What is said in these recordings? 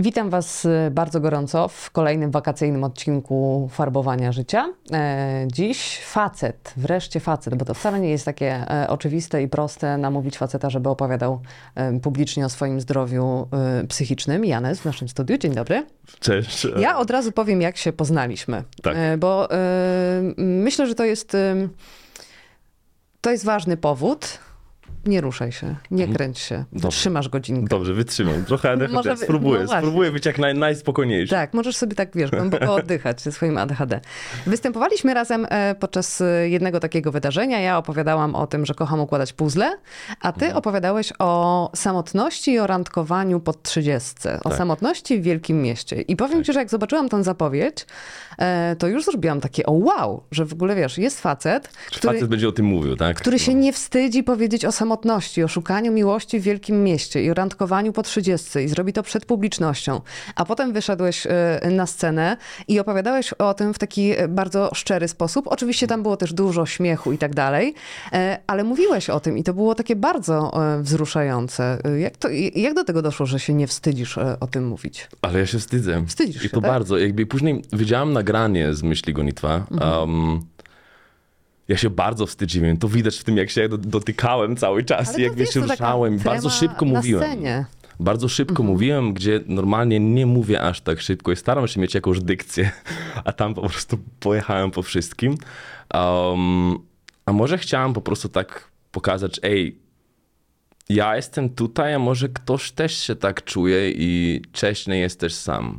Witam Was y, bardzo gorąco w kolejnym wakacyjnym odcinku Farbowania Życia. E, dziś facet, wreszcie facet, bo to wcale nie jest takie e, oczywiste i proste namówić faceta, żeby opowiadał e, publicznie o swoim zdrowiu e, psychicznym. Janes w naszym studiu, dzień dobry. Cześć. Ja od razu powiem, jak się poznaliśmy. Tak. E, Bo e, myślę, że to jest, e, to jest ważny powód. Nie ruszaj się, nie kręć się, Mhm. Trzymasz godzinkę. Dobrze, wytrzymam. Trochę ADHD. Spróbuję, no spróbuję być jak naj, najspokojniejszy. Tak, możesz sobie tak, wiesz, głęboko oddychać ze swoim ADHD. Występowaliśmy razem e, podczas e, jednego takiego wydarzenia. Ja opowiadałam o tym, że kocham układać puzzle, a ty opowiadałeś o samotności i o randkowaniu pod trzydziestce. O Tak. samotności w wielkim mieście. I powiem ci, że jak zobaczyłam tę zapowiedź, e, to już zrobiłam takie o wow, że w ogóle, wiesz, jest facet, Czy który... facet będzie o tym mówił, tak? który się nie wstydzi powiedzieć o samotności, o szukaniu miłości w wielkim mieście i o randkowaniu po trzydziestce i zrobi to przed publicznością. A potem wyszedłeś e, na scenę i opowiadałeś o tym w taki e, bardzo szczery sposób. Oczywiście tam było też dużo śmiechu i tak dalej, e, ale mówiłeś o tym i to było takie bardzo wzruszające. Jak, to, jak do tego doszło, że się nie wstydzisz o tym mówić? Ale ja się wstydzę. Wstydzisz I się, to tak? bardzo. Jakby później widziałam nagranie z Myśli Gonitwa. Um, ja się bardzo wstydziłem. To widać w tym, jak się do- dotykałem cały czas jak wiesz, ruszałem. Bardzo szybko mówiłem. scenie. Bardzo szybko mówiłem, gdzie normalnie nie mówię aż tak szybko i staram się mieć jakąś dykcję, a tam po prostu pojechałem po wszystkim. Um, a może chciałem po prostu tak pokazać, ej, ja jestem tutaj, a może ktoś też się tak czuje i cześć, nie jesteś sam,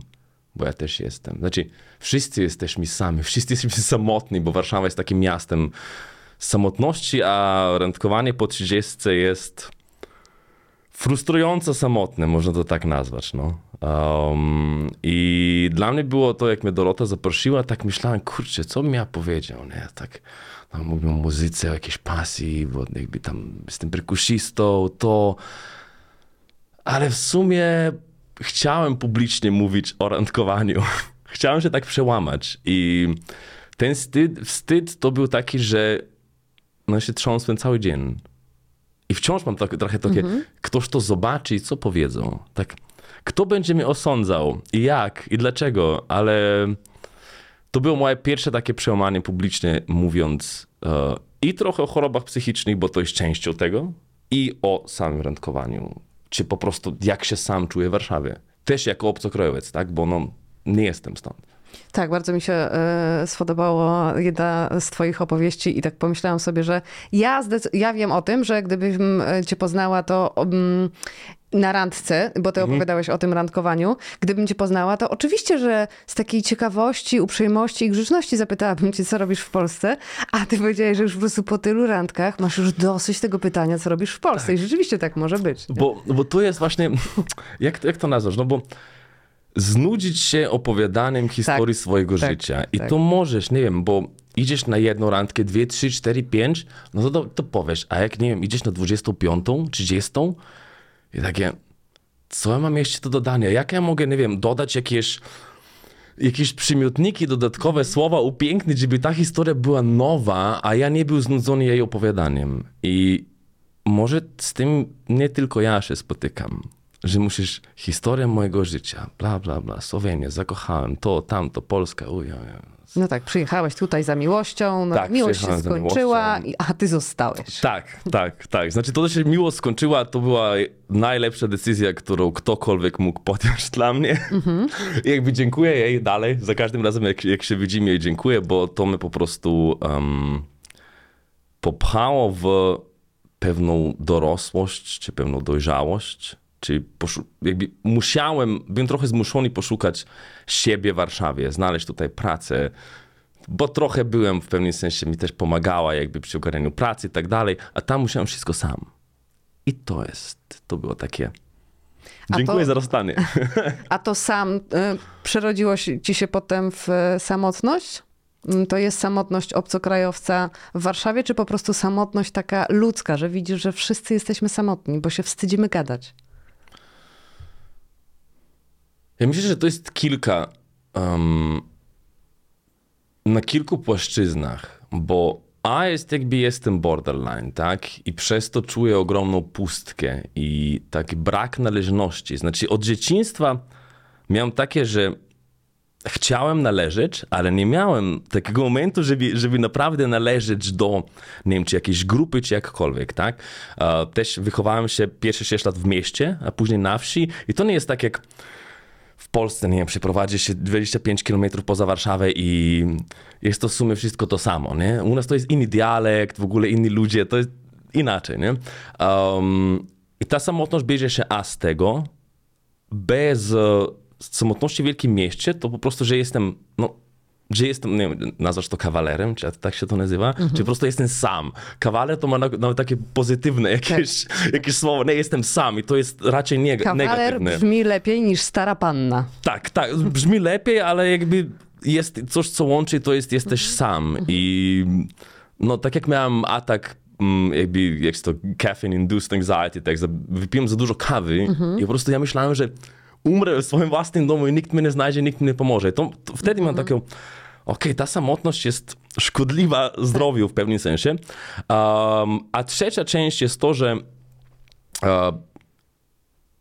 bo ja też jestem. Znaczy, wszyscy jesteśmy sami, wszyscy jesteśmy samotni, bo Warszawa jest takim miastem samotności, a randkowanie po 30 jest frustrująco samotne, można to tak nazwać. No. Um, I dla mnie było to, jak mnie Dorota zaprosiła, tak myślałem, kurczę, co bym ja powiedział, nie? Tak, no, mówię o muzyce, o jakiejś pasji, bo jakby tam jestem perkusistą, to... Ale w sumie chciałem publicznie mówić o randkowaniu. chciałem się tak przełamać i ten wstyd, wstyd to był taki, że no się trząsłem cały dzień. I wciąż mam tak, trochę takie, ktoś to zobaczy i co powiedzą. Tak, kto będzie mnie osądzał i jak i dlaczego, ale to było moje pierwsze takie przełamanie publiczne, mówiąc e, i trochę o chorobach psychicznych, bo to jest częścią tego, i o samym randkowaniu. Czy po prostu jak się sam czuję w Warszawie. Też jako obcokrajowiec, tak? Bo no, nie jestem stąd. Tak, bardzo mi się e, spodobało jedna z twoich opowieści i tak pomyślałam sobie, że ja, ja wiem o tym, że gdybym e, cię poznała, to mm, na randce, bo ty opowiadałeś o tym randkowaniu, gdybym cię poznała, to oczywiście, że z takiej ciekawości, uprzejmości i grzeczności zapytałabym cię, co robisz w Polsce, a ty powiedziałeś, że już po prostu po tylu randkach masz już dosyć tego pytania, co robisz w Polsce. I rzeczywiście tak może być. nie? Bo, bo to jest właśnie, jak, to- jak to nazwać? No bo znudzić się opowiadaniem historii swojego tak, życia. I tak. to możesz, nie wiem, bo idziesz na jedną randkę, dwie, trzy, cztery, pięć, no to, to, to powiesz, a jak, nie wiem, idziesz na 25, 30 i takie, co ja mam jeszcze do dodania? Jak ja mogę, nie wiem, dodać jakieś jakieś przymiotniki, dodatkowe słowa upięknić, żeby ta historia była nowa, a ja nie był znudzony jej opowiadaniem. I może z tym nie tylko ja się spotykam, że musisz historię mojego życia, bla, bla, bla, Słowenię, zakochałem, to, tamto, Polska, uj, uj, No tak, przyjechałeś tutaj za miłością, no, Tak, miłość się skończyła, a ty zostałeś. Tak, tak, tak. Znaczy to, że się miło skończyła, to była najlepsza decyzja, którą ktokolwiek mógł podjąć dla mnie. I jakby dziękuję jej dalej, za każdym razem jak, jak się widzimy jej dziękuję, bo to mnie po prostu um, popchało w pewną dorosłość, czy pewną dojrzałość, czy poszu- jakby musiałem, byłem trochę zmuszony poszukać siebie w Warszawie, znaleźć tutaj pracę, bo trochę byłem w pewnym sensie, mi też pomagała jakby przy ogarnianiu pracy i tak dalej, a tam musiałem wszystko sam. I to jest, to było takie... A Dziękuję to- za rozstanie. A to sam y, przerodziło ci się potem w y, samotność? Mm, To jest samotność obcokrajowca w Warszawie, czy po prostu samotność taka ludzka, że widzisz, że wszyscy jesteśmy samotni, bo się wstydzimy gadać? Ja myślę, że to jest kilka. em, na kilku płaszczyznach, bo A jest jakby jestem borderline, tak? I przez to czuję ogromną pustkę i taki brak należności. Znaczy, od dzieciństwa miałem takie, że chciałem należeć, ale nie miałem takiego momentu, żeby, żeby naprawdę należeć do, nie wiem, czy jakiejś grupy, czy jakkolwiek, tak? E, Też wychowałem się pierwsze 6 lat w mieście, a później na wsi i to nie jest tak jak w Polsce, nie wiem, przeprowadzi się 25 km poza Warszawę i jest to w sumie wszystko to samo, nie? U nas to jest inny dialekt, w ogóle inni ludzie, to jest inaczej, nie? Um, I ta samotność bierze się A z tego, bez samotności w wielkim mieście, to po prostu, że jestem, no, że jestem, nie wiem, nazwasz to kawalerem, czy tak się to nazywa, czy po prostu jestem sam. Kawaler to ma na- nawet takie pozytywne jakieś, jakieś słowo, nie jestem sam i to jest raczej neg- Kawaler negatywne. brzmi lepiej niż stara panna. Tak, tak, brzmi lepiej, ale jakby jest coś, co łączy, to jest jesteś sam. I no tak jak miałem atak, mm, jakby, jak to caffeine-induced anxiety, tak, wypiłem za dużo kawy i po prostu ja myślałem, że umrę w swoim własnym domu i nikt mnie nie znajdzie, nikt mi nie pomoże. To, to wtedy mam takie, okej, ta samotność jest szkodliwa zdrowiu w pewnym sensie. Um, a trzecia część jest to, że e,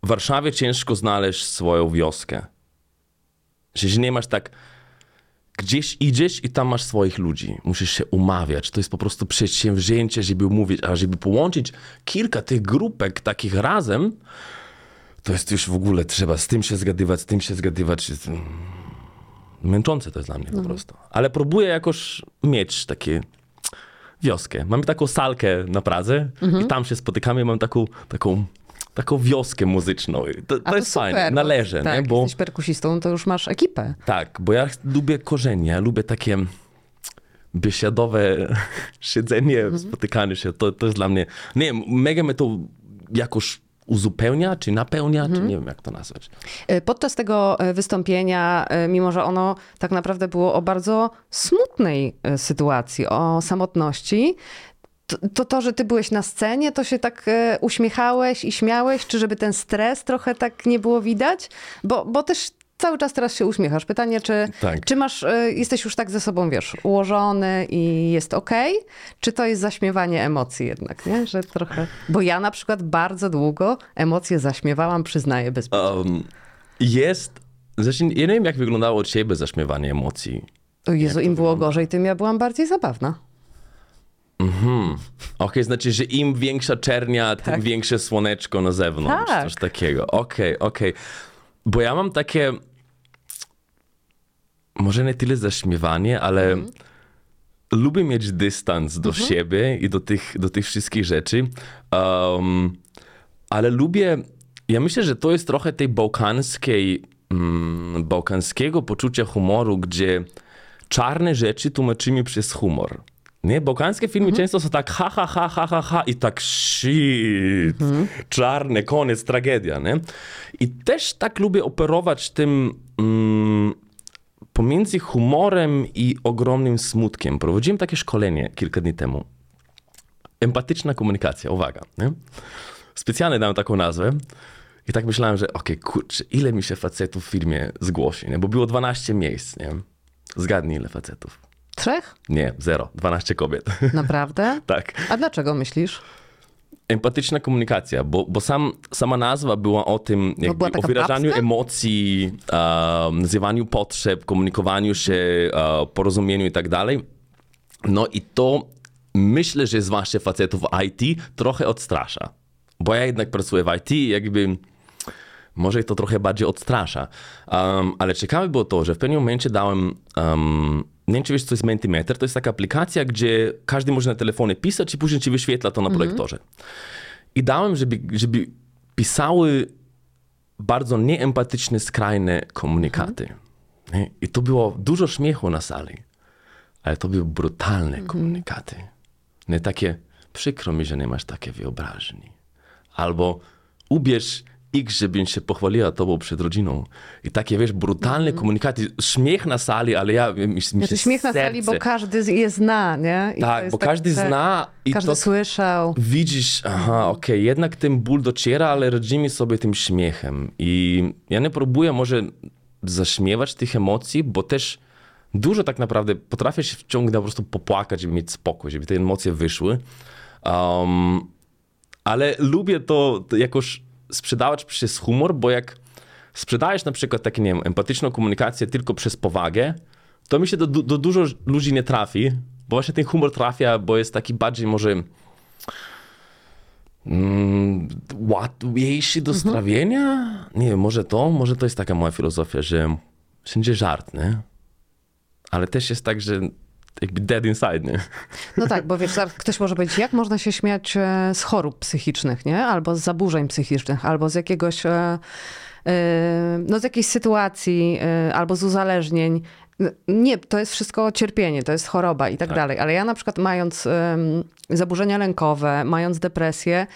w Warszawie ciężko znaleźć swoją wioskę. Że nie masz tak, gdzieś idziesz i tam masz swoich ludzi. Musisz się umawiać. To jest po prostu przedsięwzięcie, żeby umówić, a żeby połączyć kilka tych grupek takich razem, to jest już w ogóle trzeba z tym się zgadywać, z tym się zgadywać. Męczące to jest dla mnie po prostu. Ale próbuję jakoś mieć takie wioskę. Mamy taką salkę na Pradze i tam się spotykamy. Mam taką, taką, taką wioskę muzyczną. To, A to jest fajne, super, należy, bo, tak, nie? Bo, jesteś perkusistą, to już masz ekipę. tak, bo ja lubię korzenie, ja lubię takie biesiadowe siedzenie, spotykanie się. To, to jest dla mnie, nie wiem, mega mnie to jakoś uzupełnia, czy napełnia, czy nie wiem jak to nazwać. E, Podczas tego e, wystąpienia, e, mimo że ono tak naprawdę było o bardzo smutnej sytuacji, o samotności, to, to, to, że ty byłeś na scenie, to się tak uśmiechałeś i śmiałeś, czy żeby ten stres trochę tak nie było widać? Bo, bo też cały czas teraz się uśmiechasz. Pytanie, czy, Tak. czy masz, e, jesteś już tak ze sobą, wiesz, ułożony i jest okej? Czy to jest zaśmiewanie emocji jednak, nie? Że trochę... Bo ja na przykład bardzo długo emocje zaśmiewałam, przyznaję bez Um, jest, zresztą ja nie wiem jak wyglądało od ciebie zaśmiewanie emocji. O Jezu, im było gorzej, tym ja byłam bardziej zabawna. Okej, znaczy, że im większa czernia, tym większe słoneczko na zewnątrz. Tak. Coś takiego. Okej, okej. Bo ja mam takie, może nie tyle zaśmiewanie, ale lubię mieć dystans do siebie i do tych, do tych wszystkich rzeczy. Um, ale lubię, ja myślę, że to jest trochę tej bałkańskiej, mm, bałkańskiego poczucia humoru, gdzie czarne rzeczy tłumaczymy przez humor. Nie, bałkańskie filmy często są tak ha, ha, ha, ha, ha, ha i tak shit, czarne, koniec, tragedia, nie? I też tak lubię operować tym mm, pomiędzy humorem i ogromnym smutkiem. Prowadziłem takie szkolenie kilka dni temu. Empatyczna komunikacja, uwaga. Nie? Specjalnie dałem taką nazwę i tak myślałem, że okej, kurczę, ile mi się facetów w firmie zgłosi, nie? bo było 12 miejsc, nie? Zgadnij ile facetów. Trzech? Nie, zero, 12 kobiet. Naprawdę? tak. A dlaczego myślisz? Empatyczna komunikacja, bo, bo sam, sama nazwa była o tym, jakby, była o wyrażaniu babska? emocji, um, nazywaniu potrzeb, komunikowaniu się, e, porozumieniu i tak dalej. No i to myślę, że zwłaszcza facetów IT trochę odstrasza. Bo ja jednak pracuję w IT jakby może to trochę bardziej odstrasza. Um, ale ciekawe było to, że w pewnym momencie dałem, um, nie wiem czy wiesz co jest Mentimeter, to jest taka aplikacja, gdzie każdy może na telefonie pisać i później ci wyświetla to na projektorze. I dałem, żeby, żeby pisały bardzo nieempatyczne, skrajne komunikaty. Nie? I to było dużo śmiechu na sali, ale to były brutalne komunikaty. Nie takie, przykro mi, że nie masz takiej wyobraźni. Albo ubierz X, żebym się pochwaliła tobą przed rodziną. I takie, wiesz, brutalne komunikaty, śmiech na sali, ale ja, mi, mi się Znaczy śmiech na serce... sali, bo każdy je zna, nie? I Tak, bo tak, każdy że zna i Każdy to słyszał. widzisz, aha, okej, jednak ten ból dociera, ale radzimy sobie tym śmiechem. I ja nie próbuję może zaśmiewać tych emocji, bo też dużo tak naprawdę potrafię się wciągnąć, po prostu popłakać, żeby mieć spokój, żeby te emocje wyszły. Um, ale lubię to jakoś sprzedawać przez humor, bo jak sprzedajesz na przykład takie, nie wiem, empatyczną komunikację tylko przez powagę, to mi się do, do dużo ludzi nie trafi, bo właśnie ten humor trafia, bo jest taki bardziej może mm, łatwiejszy do strawienia? Nie wiem, może to, może to jest taka moja filozofia, że wszędzie żart, nie? Ale też jest tak, że jakby dead inside, nie? No tak, bo wiesz, ktoś może powiedzieć, jak można się śmiać e, z chorób psychicznych, nie? Albo z zaburzeń psychicznych, albo z jakiegoś, e, e, no z jakiejś sytuacji, albo z uzależnień. Nie, to jest wszystko cierpienie, to jest choroba i tak, dalej. Ale ja na przykład mając zaburzenia lękowe, mając depresję,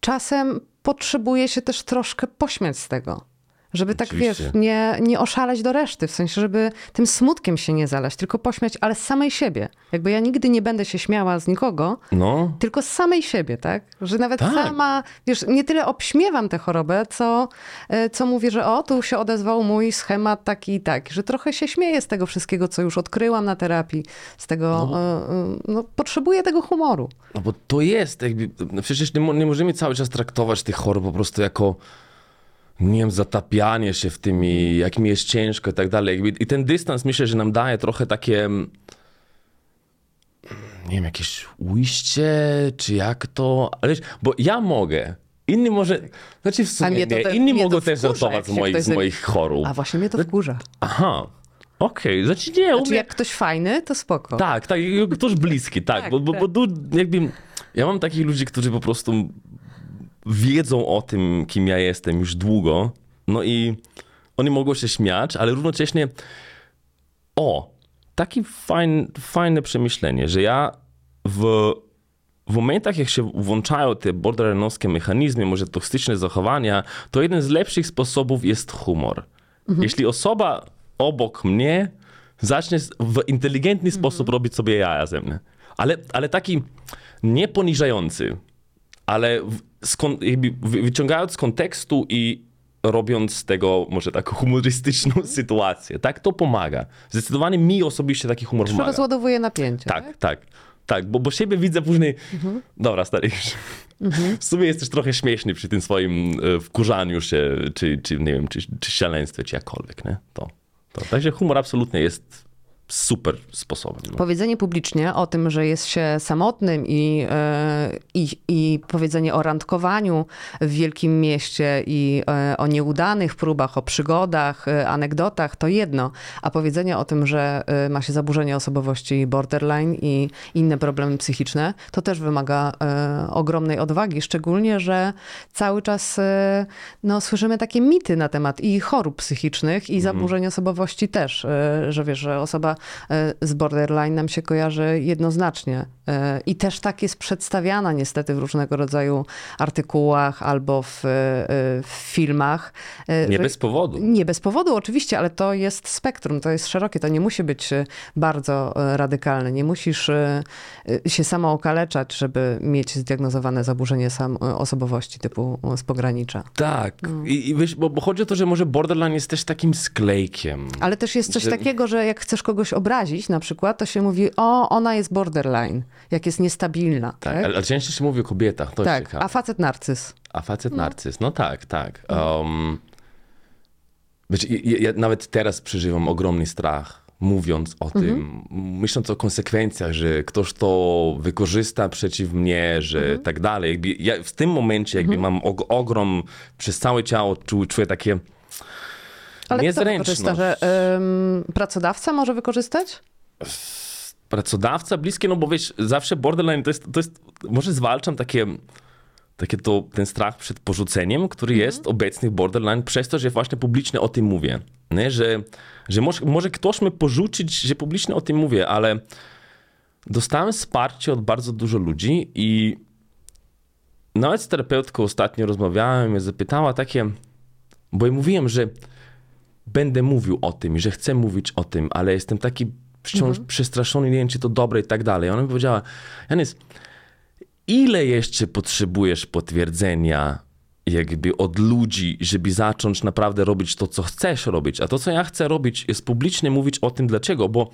czasem potrzebuję się też troszkę pośmiać z tego. Żeby tak, wiesz, nie, nie oszaleć do reszty, w sensie, żeby tym smutkiem się nie zalać, tylko pośmiać, ale z samej siebie. Jakby ja nigdy nie będę się śmiała z nikogo, No, tylko z samej siebie, tak? Że nawet Tak. sama, wiesz, nie tyle obśmiewam tę chorobę, co, e, co mówię, że o, tu się odezwał mój schemat taki i taki, że trochę się śmieję z tego wszystkiego, co już odkryłam na terapii, z tego, no, no potrzebuję tego humoru. No bo to jest, jakby, no przecież nie, nie możemy cały czas traktować tych chorób po prostu jako, nie wiem, zatapianie się w tym i jak mi jest ciężko i tak dalej. I ten dystans myślę, że nam daje trochę takie, mm, nie wiem, jakieś ujście, czy jak to, ale bo ja mogę, inni może, znaczy w sumie to nie, inni mogą też żartować z moich, z moich chorób. A właśnie mnie to wkurza. Aha, okej, znaczy nie, Znaczy jak ktoś fajny, to spoko. tak, tak, ktoś bliski, tak, Tak, bo, bo, tak. bo jakby, ja mam takich ludzi, którzy po prostu wiedzą o tym, kim ja jestem już długo, no i oni mogą się śmiać, ale równocześnie, o, takie fajne, fajne przemyślenie, że ja w, w momentach, jak się włączają te borderline'owskie mechanizmy, może toksyczne zachowania, to jeden z lepszych sposobów jest humor. Jeśli osoba obok mnie zacznie w inteligentny sposób robić sobie jaja ze mnie, ale, ale taki nie poniżający, ale wyciągając z kontekstu i robiąc z tego może taką humorystyczną sytuację, tak, to pomaga. Zdecydowanie mi osobiście taki humor Że pomaga. rozładowuje napięcie. Tak, tak, tak, bo, bo siebie widzę później, dobra stary, już. w sumie jesteś trochę śmieszny przy tym swoim e, wkurzaniu się, czy, czy nie wiem, czy, czy szaleństwie, czy jakkolwiek, nie? To, to. Także humor absolutnie jest super sposobem. No. Powiedzenie publicznie o tym, że jest się samotnym i, e, i, i powiedzenie o randkowaniu w wielkim mieście i e, o nieudanych próbach, o przygodach, e, anegdotach, to jedno. A powiedzenie o tym, że ma się zaburzenie osobowości borderline i inne problemy psychiczne, to też wymaga ogromnej odwagi, szczególnie, że cały czas no, słyszymy takie mity na temat i chorób psychicznych, i zaburzeń osobowości też, że wiesz, że osoba z borderline nam się kojarzy jednoznacznie. E, I też tak jest przedstawiana niestety w różnego rodzaju artykułach albo w, e, w filmach. e, Nie że- bez powodu. nie bez powodu oczywiście, ale to jest spektrum, to jest szerokie, to nie musi być e, bardzo e, radykalne. Nie musisz e, e, się samo okaleczać, żeby mieć zdiagnozowane zaburzenie sam, e, osobowości typu e, z pogranicza. Tak, I, i wiesz, bo, bo chodzi o to, że może borderline jest też takim sklejkiem. Ale też jest coś Że- takiego, że jak chcesz kogoś obrazić na przykład, to się mówi, o, ona jest borderline, jak jest niestabilna. Tak, Tak, ale, częściej się mówi o kobietach, to tak. ciekawe. a facet narcyz. A facet narcyz, no tak, tak. Um, wiesz, ja, ja nawet teraz przeżywam ogromny strach, mówiąc o tym, myśląc o konsekwencjach, że ktoś to wykorzysta przeciw mnie, że tak dalej. Jakby ja w tym momencie jakby mam og- ogrom przez całe ciało, czu, czuję takie Ale kto niezręczność. wykorzysta, że em, pracodawca może wykorzystać? pracodawca bliskie, no bo wiesz, zawsze borderline to jest, to jest może zwalczam takie, takie to, ten strach przed porzuceniem, który jest obecny w borderline przez to, że właśnie publicznie o tym mówię. Nie? Że, że może, może ktoś mnie porzucić, że publicznie o tym mówię, ale dostałem wsparcie od bardzo dużo ludzi i nawet z terapeutką ostatnio rozmawiałem i zapytała takie, bo ja mówiłem, że będę mówił o tym i że chcę mówić o tym, ale jestem taki wciąż przestraszony, nie wiem, czy to dobre i tak dalej. Ona mi powiedziała, Janis, ile jeszcze potrzebujesz potwierdzenia jakby od ludzi, żeby zacząć naprawdę robić to, co chcesz robić. A to, co ja chcę robić, jest publicznie mówić o tym, dlaczego, bo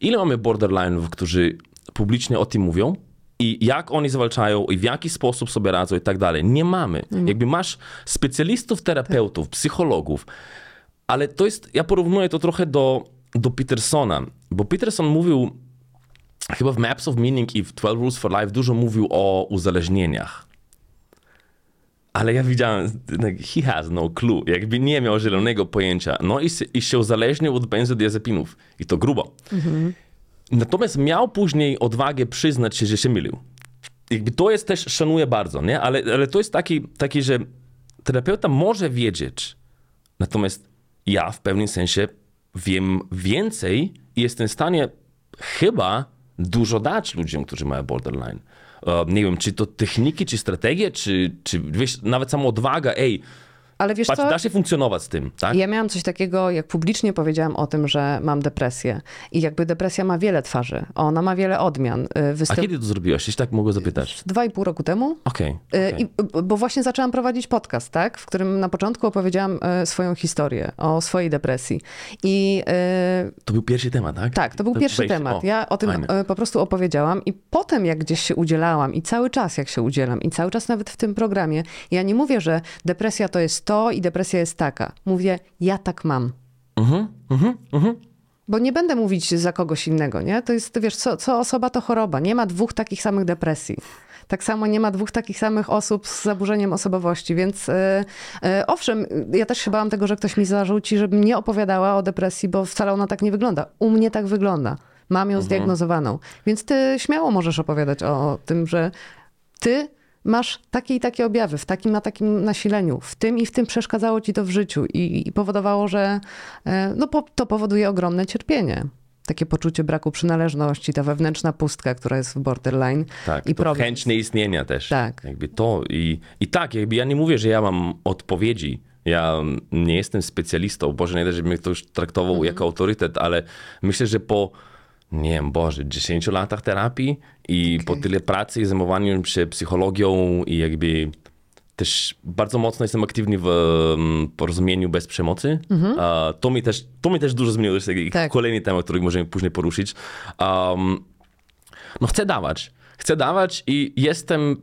ile mamy borderline'ów, którzy publicznie o tym mówią i jak oni zwalczają i w jaki sposób sobie radzą i tak dalej. Nie mamy. Jakby masz specjalistów, terapeutów, psychologów, ale to jest, ja porównuję to trochę do, do Petersona, bo Peterson mówił, chyba w Maps of Meaning i w 12 Rules for Life dużo mówił o uzależnieniach. Ale ja widziałem, he has no clue, jakby nie miał zielonego pojęcia. No i, i się uzależnił od benzodiazepinów. I to grubo. Natomiast miał później odwagę przyznać się, że się mylił. Jakby to jest też, szanuję bardzo, nie? Ale, ale to jest taki, taki, że terapeuta może wiedzieć, natomiast ja w pewnym sensie wiem więcej i jestem w stanie chyba dużo dać ludziom, którzy mają borderline. E, nie wiem, czy to techniki, czy strategie, czy, czy wiesz, nawet sama odwaga, ej, Ale wiesz patrz, co? da się funkcjonować z tym, tak? Ja miałam coś takiego, jak publicznie powiedziałam o tym, że mam depresję. I jakby depresja ma wiele twarzy. Ona ma wiele odmian. Y, A Występ... kiedy to zrobiłaś? Jeśli tak mogę zapytać. Dwa i pół roku temu. Okej. Y, okej. I, bo właśnie zaczęłam prowadzić podcast, tak? W którym na początku opowiedziałam y, swoją historię o swojej depresji. I y, To był pierwszy temat, tak? tak, to był pierwszy wejście. temat. O, ja o tym fajne. po prostu opowiedziałam i potem jak gdzieś się udzielałam i cały czas jak się udzielam i cały czas nawet w tym programie, ja nie mówię, że depresja to jest to i depresja jest taka. Mówię, ja tak mam. Mhm, mhm, mhm. Bo nie będę mówić za kogoś innego, nie? To jest, wiesz, co, co osoba to choroba. Nie ma dwóch takich samych depresji. Tak samo nie ma dwóch takich samych osób z zaburzeniem osobowości, więc e, e, owszem, ja też się bałam tego, że ktoś mi zarzuci, żebym nie opowiadała o depresji, bo wcale ona tak nie wygląda. U mnie tak wygląda. Mam ją zdiagnozowaną. Więc ty śmiało możesz opowiadać o tym, że ty masz takie i takie objawy, w takim na takim nasileniu, w tym i w tym przeszkadzało ci to w życiu i, i powodowało, że e, no, po, to powoduje ogromne cierpienie. Takie poczucie braku przynależności, ta wewnętrzna pustka, która jest w borderline Tak, i to problem. chęć nieistnienia też. Tak. Jakby to i, i tak, jakby ja nie mówię, że ja mam odpowiedzi. Ja nie jestem specjalistą, Boże, nie da, żeby mnie ktoś traktował Mhm. jako autorytet, ale myślę, że po, nie wiem, Boże, 10 latach terapii i po Okej. tyle pracy i zajmowaniu się psychologią i jakby też bardzo mocno jestem aktywny w um, porozumieniu bez przemocy. A to, mi też, to mi też dużo zmieniło. To jest. Tak. kolejny temat, który możemy później poruszyć. Um, no chcę dawać. Chcę dawać i jestem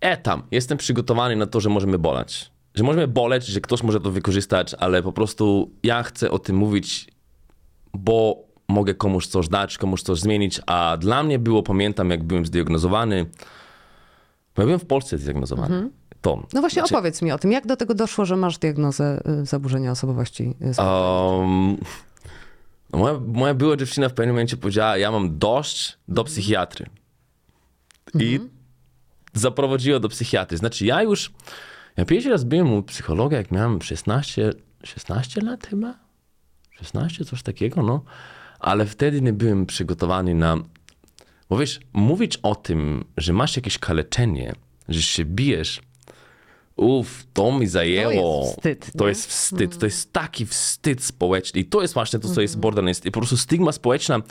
e tam, jestem przygotowany na to, że możemy boleć. Że możemy boleć, że ktoś może to wykorzystać, ale po prostu ja chcę o tym mówić, bo mogę komuś coś dać, komuś coś zmienić, a dla mnie było, pamiętam jak byłem zdiagnozowany, bo ja byłem w Polsce zdiagnozowany. To. No właśnie Znaczy, opowiedz mi o tym, jak do tego doszło, że masz diagnozę y, zaburzenia osobowości? Um, moja, moja była dziewczyna w pewnym momencie powiedziała, ja mam dość do psychiatry. I zaprowadziła do psychiatry. Znaczy ja już, ja pierwszy raz byłem u psychologa, jak miałem 16, 16 lat chyba? 16, coś takiego, no. Ale wtedy nie byłem przygotowany na... Bo wiesz, mówić o tym, że masz jakieś kaleczenie, że się bijesz, uff, to mi zajęło. jest wstyd, To nie? jest wstyd. To jest taki wstyd społeczny. I to jest właśnie to, co jest borderline. Jest po prostu stygma społeczna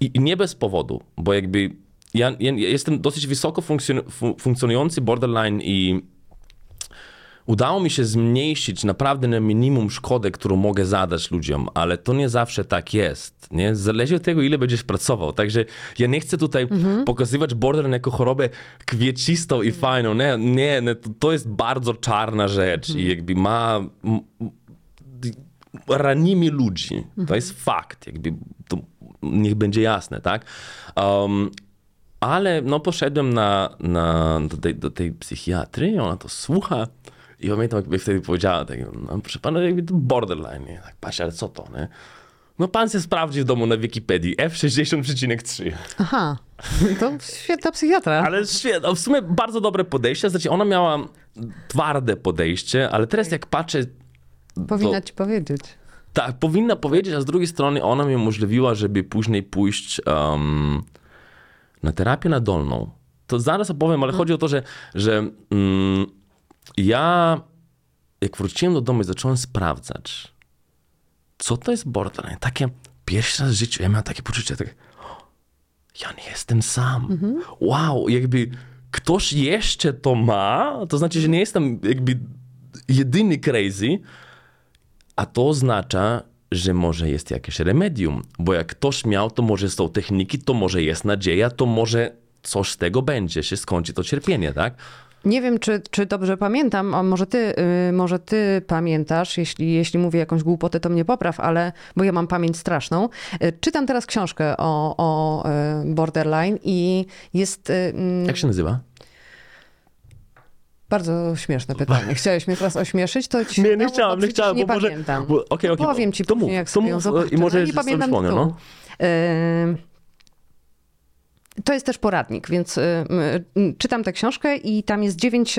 i, i nie bez powodu, bo jakby ja, ja, jestem dosyć wysoko funkcjon, fu, funkcjonujący borderline i udało mi się zmniejszyć naprawdę na minimum szkodę, którą mogę zadać ludziom, ale to nie zawsze tak jest. Nie? Zależy od tego, ile będziesz pracował. Także ja nie chcę tutaj pokazywać borderline jako chorobę kwiecistą i fajną. Nie, nie, nie to, jest bardzo czarna rzecz i jakby ma... ranimy ludzi. To jest fakt. Jakby to niech będzie jasne, tak? Um, ale no poszedłem na, na, do, tej, do tej psychiatry i ona to słucha i pamiętam, jakby wtedy powiedziała, tak, no, proszę pana, jakby to borderline, nie? Tak, patrz, ale co to, nie? No pan się sprawdzi w domu na Wikipedii, F60,3. Aha, to świetna psychiatra. Ale świetnie, w sumie bardzo dobre podejście, znaczy ona miała twarde podejście, ale teraz jak patrzę, Powinna to- ci powiedzieć. tak, powinna powiedzieć, a z drugiej strony ona mi umożliwiła, żeby później pójść um, na terapię nadolną. to zaraz opowiem, ale chodzi o to, że, że mm, ja jak wróciłem do domu i zacząłem sprawdzać, co to jest borderline, takie pierwszy raz w życiu ja miałem takie poczucie, tak, ja nie jestem sam. Wow, jakby ktoś jeszcze to ma, to znaczy, że nie jestem jakby jedyny crazy, a to oznacza, że może jest jakieś remedium, bo jak ktoś miał, to może są techniki, to może jest nadzieja, to może coś z tego będzie, się skończy to cierpienie, tak? Nie wiem, czy, czy dobrze pamiętam, a może ty, y, może ty pamiętasz, jeśli, jeśli mówię jakąś głupotę, to mnie popraw, ale, bo ja mam pamięć straszną. Y, Czytam teraz książkę o, o y, borderline i jest mm, Jak się nazywa? bardzo śmieszne pytanie. Chciałeś mnie teraz ośmieszyć, to ci Nie, nie bo nie chciałem, nie bo może- pamiętam. bo- okej, To okej, Powiem ci to później, mów, jak sobie ją zobaczę. i może no, nie sobie pamiętam przypomnę, tytułu. no. To jest też poradnik, więc y, y, czytam tę książkę i tam jest dziewięć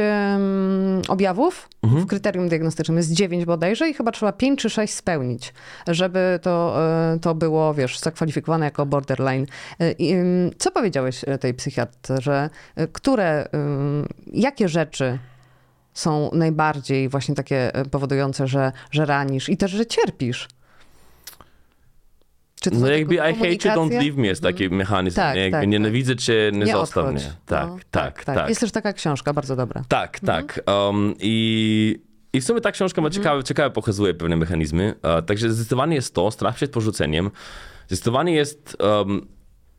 objawów. Mhm. W kryterium diagnostycznym jest dziewięć bodajże i chyba trzeba pięć czy sześć spełnić, żeby to, y, to było, wiesz, zakwalifikowane jako borderline. Ym, Co powiedziałeś y, tej psychiatrze? Które, jakie rzeczy są najbardziej właśnie takie powodujące, że, że ranisz i też, że cierpisz? Czy to No jakby I hate you, don't leave me jest taki mechanizm, Tak, nie? Jakby tak, nienawidzę cię, nie, zostaw odchodź. mnie. Tak, No, tak, tak. Jest też taka książka, bardzo dobra. Tak, tak. Um, i, I w sumie ta książka ma ciekawe, ciekawe pokazuje pewne mechanizmy. E, także zdecydowanie jest to, strach przed porzuceniem. Zdecydowanie jest um,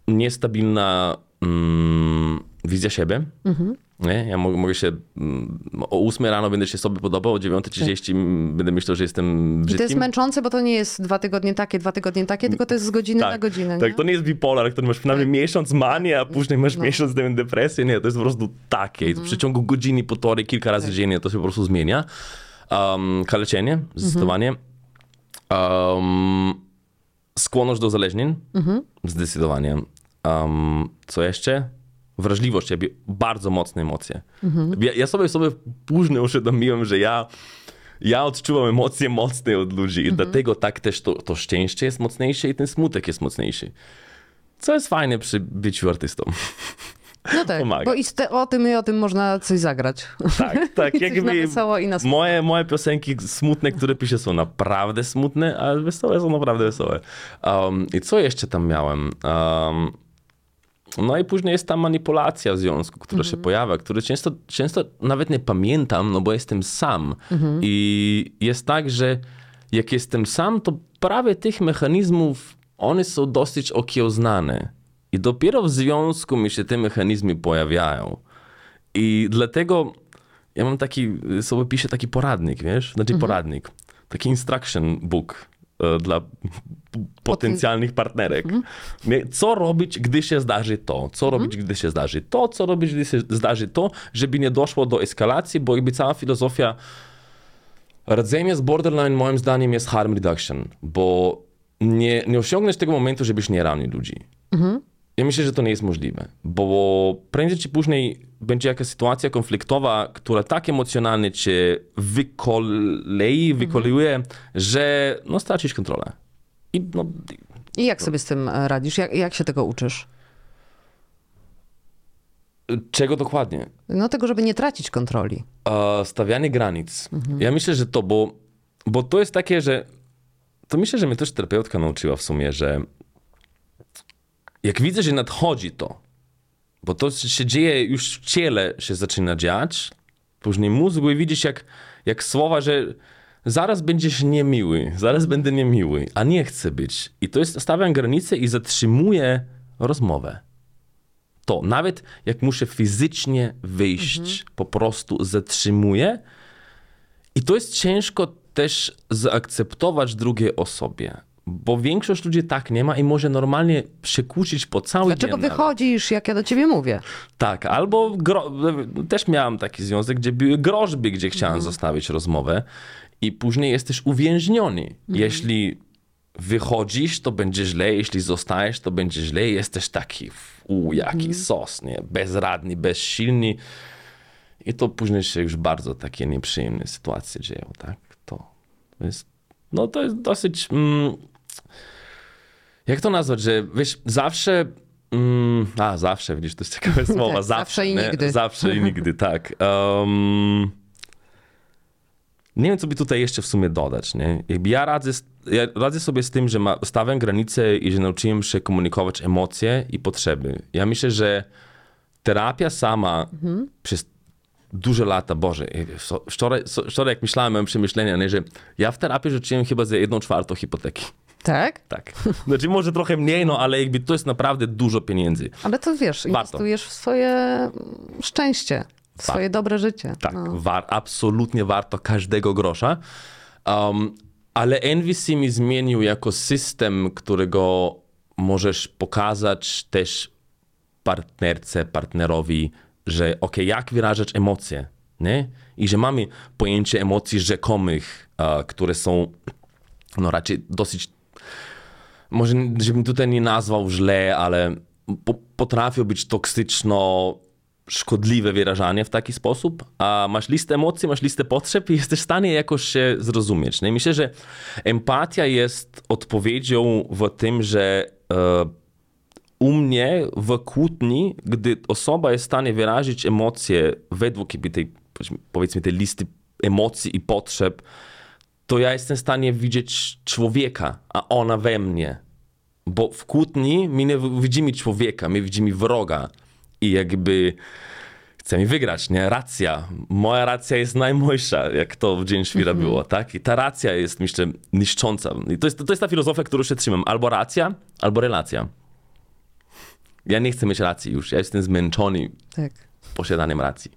niestabilna mm, wizja siebie. Nie? Ja mogę, się mm, o 8 rano będę się sobie podobał, o 9.30 m, będę myślał, że jestem I to jest brzydkim. męczące, bo to nie jest dwa tygodnie takie, dwa tygodnie takie, tylko to jest z godziny na godzinę. tak, nie? to nie jest bipolar, który masz przynajmniej miesiąc manię, a później masz No. miesiąc depresję. Nie, to jest po prostu takie. Mhm. W przeciągu godziny, półtorej, kilka razy Tak. dziennie to się po prostu zmienia. Um, kaleczenie, Mhm. zdecydowanie. Um, skłonność do uzależnień, Mhm. zdecydowanie. Um, co jeszcze? Wrażliwość, jakby bardzo mocne emocje. Mhm. Ja, ja sobie sobie później uświadomiłem, że ja ja odczuwam emocje mocne od ludzi Mhm. i dlatego tak też to, to szczęście jest mocniejsze i ten smutek jest mocniejszy. Co jest fajne przy byciu artystą. No tak, pomaga. bo i z te, o tym i o tym można coś zagrać. Tak, tak. Smutno. moje, moje piosenki smutne, które piszę są naprawdę smutne, a wesołe są naprawdę wesołe. Um, I co jeszcze tam miałem? Um, no i później jest ta manipulacja w związku, która Mhm. się pojawia, który często, często nawet nie pamiętam, no bo jestem sam. Mhm. I jest tak, że jak jestem sam, to prawie tych mechanizmów, one są dosyć okiełznane. I dopiero w związku mi się te mechanizmy pojawiają. I dlatego ja mam taki, sobie piszę taki poradnik, wiesz? Znaczy poradnik. Taki instruction book e, dla potencjalnych partnerek. Co robić, gdy się zdarzy to? Co robić, gdy się zdarzy to? Co robić, gdy się zdarzy to? Żeby nie doszło do eskalacji, bo jakby cała filozofia radzenia z borderline moim zdaniem jest harm reduction, bo nie, nie osiągniesz tego momentu, żebyś nie ranił ludzi. Ja myślę, że to nie jest możliwe, bo prędzej czy później będzie jakaś sytuacja konfliktowa, która tak emocjonalnie cię wykolei, wykoluje, że no stracisz kontrolę. I no, I jak sobie z tym e, radzisz? Jak, jak się tego uczysz? czego dokładnie? No tego, żeby nie tracić kontroli. E, stawianie granic. Ja myślę, że to, bo, bo to jest takie, że to myślę, że mnie też terapeutka nauczyła w sumie, że jak widzę, że nadchodzi to, bo to się dzieje już w ciele, się zaczyna dziać, później mózgu i widzisz jak, jak słowa, że zaraz będziesz niemiły, zaraz będę niemiły, a nie chcę być. I to jest, stawiam granicę i zatrzymuję rozmowę. To, nawet jak muszę fizycznie wyjść, po prostu zatrzymuję. I to jest ciężko też zaakceptować drugiej osobie, bo większość ludzi tak nie ma i może normalnie się kłócić po cały Dlaczego dzień. nawet. wychodzisz, jak ja do ciebie mówię? Tak, albo gro... też miałem taki związek, gdzie były groźby, gdzie chciałem zostawić rozmowę i później jesteś uwięźniony. Jeśli wychodzisz, to będzie źle, jeśli zostajesz, to będzie źle, jesteś taki, u, jaki sos, nie? Bezradny, bezsilny. I to później się już bardzo takie nieprzyjemne sytuacje dzieją, tak? To jest, no to jest dosyć, mm, jak to nazwać, że wiesz, zawsze Mm, a, zawsze, widzisz, to jest ciekawe słowa. Tak, zawsze, zawsze i nie? nigdy. Zawsze i nigdy, tak. Um, nie wiem, co by tutaj jeszcze w sumie dodać, nie? Jakby ja radzę, ja radzę sobie z tym, że ma, stawiam granice i że nauczyłem się komunikować emocje i potrzeby. Ja myślę, że terapia sama przez duże lata, Boże, so- wczoraj, wczoraj jak myślałem, miałem przemyślenia, nie, że ja w terapii rzuciłem chyba za jedną czwartą hipoteki. Tak? Tak. Znaczy może trochę mniej, no ale jakby to jest naprawdę dużo pieniędzy. Ale to wiesz, inwestujesz w swoje szczęście, swoje dobre życie. Tak, No. war, absolutnie warto każdego grosza. Um, ale NVC mi zmienił jako system, którego możesz pokazać też partnerce, partnerowi, że ok, jak wyrażać emocje, nie? I że mamy pojęcie emocji rzekomych, e, które są no raczej dosyć może żebym tutaj nie nazwał źle, ale po, potrafią być toksyczno szkodliwe wyrażanie w taki sposób, a masz listę emocji, masz listę potrzeb i jesteś w stanie jakoś się zrozumieć. No i myślę, że empatia jest odpowiedzią w tym, że e, u mnie w kłótni, gdy osoba jest w stanie wyrazić emocje według tej, powiedzmy, tej listy emocji i potrzeb, to ja jestem w stanie widzieć człowieka, a ona we mnie. Bo w kłótni my nie widzimy człowieka, my widzimy wroga. I jakby chcemy wygrać, nie? Racja. Moja racja jest najmojsza, jak to w Dzień Świra było, tak? I ta racja jest, myślę, niszcząca. I to jest, to jest ta filozofia, którą się trzymam. Albo racja, albo relacja. Ja nie chcę mieć racji już. Ja jestem zmęczony tak. posiadaniem racji.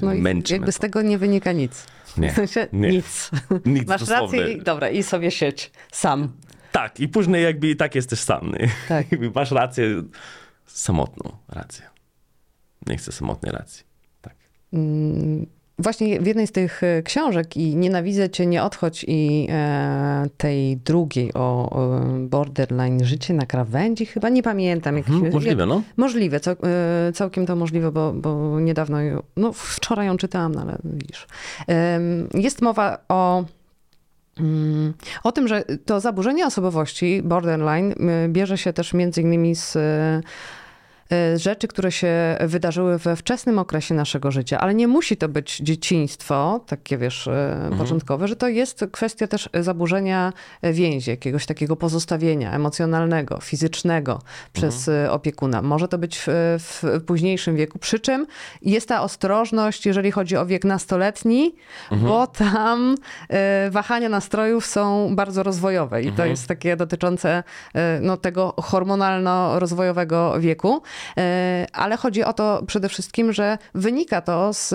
No jakby mnie z to. tego nie wynika nic. Nie, W sensie nie. nic. Nic Masz dosłownie. rację i dobra, i sobie siedź sam. Tak, i później jakby i tak jesteś sam. Nie? Tak. Masz rację, samotną rację. Nie chcę samotnej racji. Tak. Właśnie w jednej z tych e, książek i Nienawidzę cię, nie odchodź i e, tej drugiej o, borderline, życie na krawędzi, chyba nie pamiętam. Mhm, możliwe, no. Możliwe, cał, e, całkiem to możliwe, bo, bo niedawno, no wczoraj ją czytałam, no ale widzisz. Jest mowa o mm, o tym, że to zaburzenie osobowości, borderline, bierze się też między innymi z rzeczy, które się wydarzyły we wczesnym okresie naszego życia, ale nie musi to być dzieciństwo, takie wiesz, y, początkowe, że to jest kwestia też zaburzenia więzi, jakiegoś takiego pozostawienia emocjonalnego, fizycznego przez y, opiekuna. Może to być w, w późniejszym wieku, przy czym jest ta ostrożność, jeżeli chodzi o wiek nastoletni, bo tam wahania nastrojów są bardzo rozwojowe i to jest takie dotyczące no, tego hormonalno-rozwojowego wieku. Y, Ale chodzi o to przede wszystkim, że wynika to z,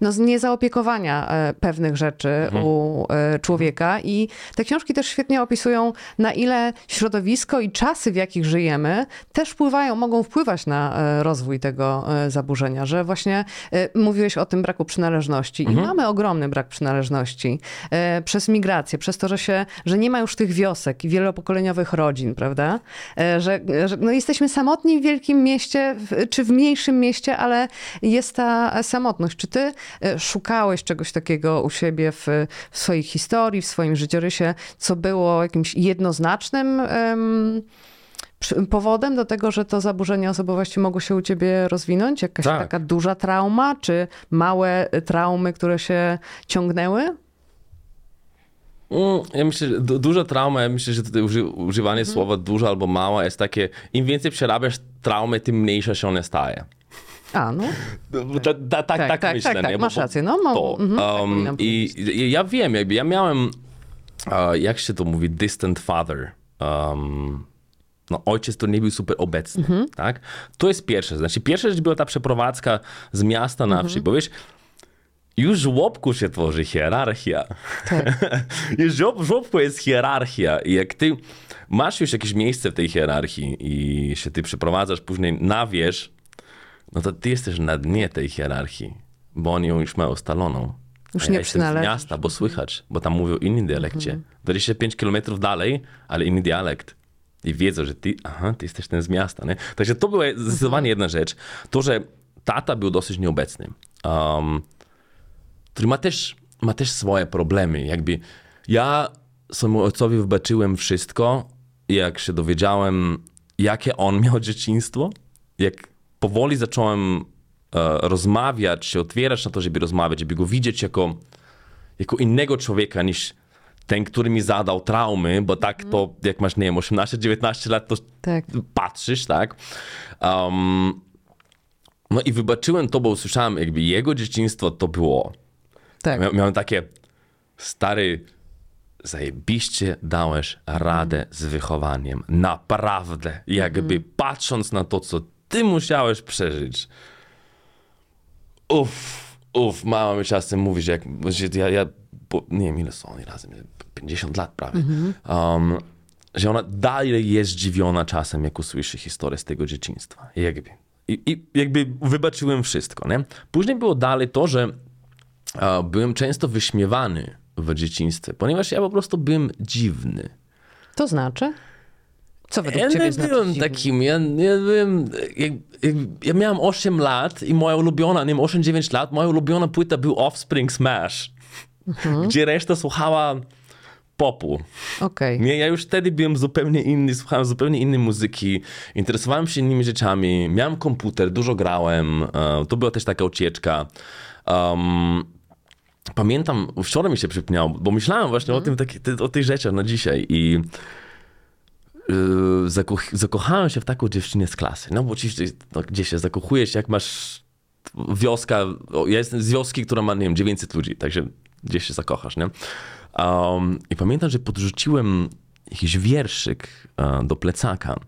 no, z niezaopiekowania e, pewnych rzeczy u e, człowieka. I te książki też świetnie opisują, na ile środowisko i czasy, w jakich żyjemy, też wpływają, mogą wpływać na e, rozwój tego e, zaburzenia, że właśnie e, mówiłeś o tym braku przynależności. I mamy ogromny brak przynależności e, przez migrację, przez to, że się, że nie ma już tych wiosek i wielopokoleniowych rodzin, prawda? E, Że, że no jesteśmy samotni w wielkim mieście, czy w mniejszym mieście, ale jest ta samotność. Czy ty e, szukałeś czegoś takiego u siebie w, w swojej historii, w swoim życiorysie, co było jakimś jednoznacznym przy- powodem do tego, że to zaburzenie osobowości mogło się u ciebie rozwinąć? Jakaś Tak. taka duża trauma, czy małe y, traumy, które się ciągnęły? Mm, Ja myślę, że du- duża trauma, ja myślę, że tutaj uży, używanie Mhm. słowa duża albo mała jest takie, im więcej przerabiasz traumy, tym mniejsza się one staje. A, no. Ta, ta, tak, tak, tak, myślę, tak, tak, nie? masz rację, no, mo- to, mhm, tak um, I i ja wiem, jakby ja miałem, e, jak się to mówi, distant father. Um, no, ojciec to nie był super obecny, Mhm. tak? To jest pierwsze. Znaczy, pierwsza rzecz była ta przeprowadzka z miasta na Mhm. wsi, bo wiesz, już w żłobku się tworzy hierarchia. Tak. już w żłob- w żłobku jest hierarchia i jak ty masz już jakieś miejsce w tej hierarchii i się ty przeprowadzasz później na wierzch, no to ty jesteś na dnie tej hierarchii, bo oni ją już mają ustaloną. Już ja nie jestem z miasta, bo słychać, bo tam mówią innym dialekcie. 25 kilometrów dalej, ale inny dialekt. I wiedzą, że ty, aha, ty jesteś ten z miasta, nie? Także to była zdecydowanie jedna rzecz. To, że tata był dosyć nieobecny. Um, który ma też, ma też swoje problemy. Jakby ja swojemu ojcowi wybaczyłem wszystko jak się dowiedziałem, jakie on miał dzieciństwo, jak powoli zacząłem e, rozmawiać, się otwierać na to, żeby rozmawiać, żeby go widzieć jako, jako innego człowieka niż ten, który mi zadał traumy, bo tak to, jak masz, nie wiem, 18-19 lat, to Tak. patrzysz, tak? Um, no i wybaczyłem to, bo usłyszałem, jakby jego dzieciństwo to było. Tak. Mia- miałem takie, stary, zajebiście dałeś radę z wychowaniem. Naprawdę. Jakby patrząc na to, co ty musiałeś przeżyć. Uff, uff, mama mi czasem mówi, że jak, że ja, ja bo, nie wiem ile są oni razem, 50 lat prawie. Um, że ona dalej jest zdziwiona czasem, jak usłyszy historię z tego dzieciństwa. Jakby. I, I jakby wybaczyłem wszystko, nie? Później było dalej to, że byłem często wyśmiewany w dzieciństwie, ponieważ ja po prostu byłem dziwny. To znaczy? Co według Ja ciebie nie znaczy byłem dziwny? takim, ja, ja byłem, jak, ja miałem 8 lat i moja ulubiona, nie wiem, 8-9 lat, moja ulubiona płyta był Offspring Smash, Mhm. gdzie reszta słuchała popu. Okej. Nie, ja już wtedy byłem zupełnie inny, słuchałem zupełnie innej muzyki, interesowałem się innymi rzeczami, miałem komputer, dużo grałem, e, to była też taka ucieczka. Um, pamiętam, wczoraj mi się przypomniało, bo myślałem właśnie o, tym, taki, o tych rzeczach na dzisiaj i yy, zakoch zakochałem się w taką dziewczynę z klasy. No bo oczywiście, no, gdzie się zakochujesz, jak masz wioska, ja jestem z wioski, która ma, nie wiem, 900 ludzi, także gdzieś się zakochasz, nie? Um, I pamiętam, że podrzuciłem jakiś wierszyk e, do plecaka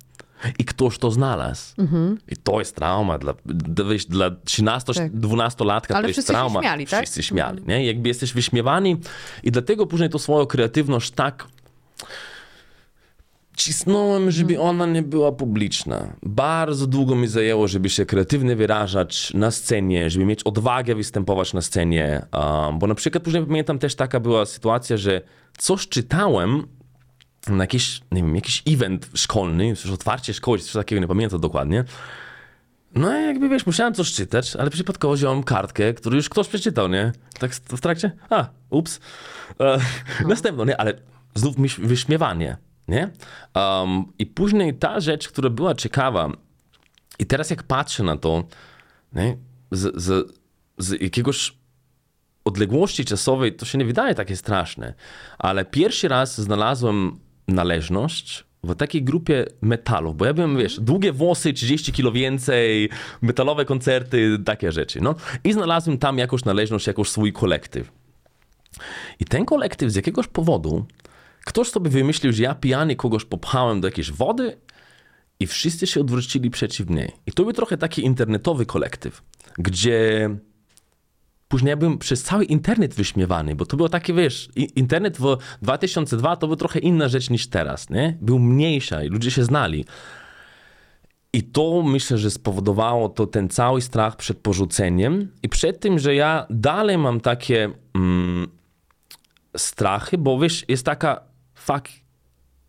i ktoś to znalazł. I to jest trauma dla, dla, wiesz, dla 13-12-latka Ale to jest wszyscy się trauma. śmiali, tak? Wszyscy śmiali, nie? Jakby jesteś wyśmiewani i dlatego później to swoją kreatywność tak cisnąłem, żeby ona nie była publiczna. Bardzo długo mi zajęło, żeby się kreatywnie wyrażać na scenie, żeby mieć odwagę występować na scenie. Um, bo na przykład później pamiętam też taka była sytuacja, że coś czytałem na jakiś, nie wiem, jakiś event szkolny, coś otwarcie szkoły, coś takiego, nie pamiętam dokładnie. No i jakby wiesz, musiałem coś czytać, ale przypadkowo wziąłem kartkę, którą już ktoś przeczytał, nie? Tak w trakcie, a, ups. E, Następno, nie? Ale znów wyśmiewanie, nie? Um, I później ta rzecz, która była ciekawa i teraz jak patrzę na to, nie? Z, z, z jakiegoś odległości czasowej to się nie wydaje takie straszne, ale pierwszy raz znalazłem należność w takiej grupie metalów, bo ja byłem, wiesz, długie włosy, 30 kilo więcej, metalowe koncerty, takie rzeczy, no. I znalazłem tam jakąś należność, jakoś swój kolektyw. I ten kolektyw z jakiegoś powodu, ktoś sobie wymyślił, że ja pijany kogoś popchałem do jakiejś wody i wszyscy się odwrócili przeciw niej. I to był trochę taki internetowy kolektyw, gdzie później ja byłem przez cały internet wyśmiewany, bo to było takie, wiesz, internet w 2002 to był trochę inna rzecz niż teraz, nie? Był mniejsza i ludzie się znali. I to myślę, że spowodowało to ten cały strach przed porzuceniem i przed tym, że ja dalej mam takie mm, strachy, bo wiesz, jest taka fuck,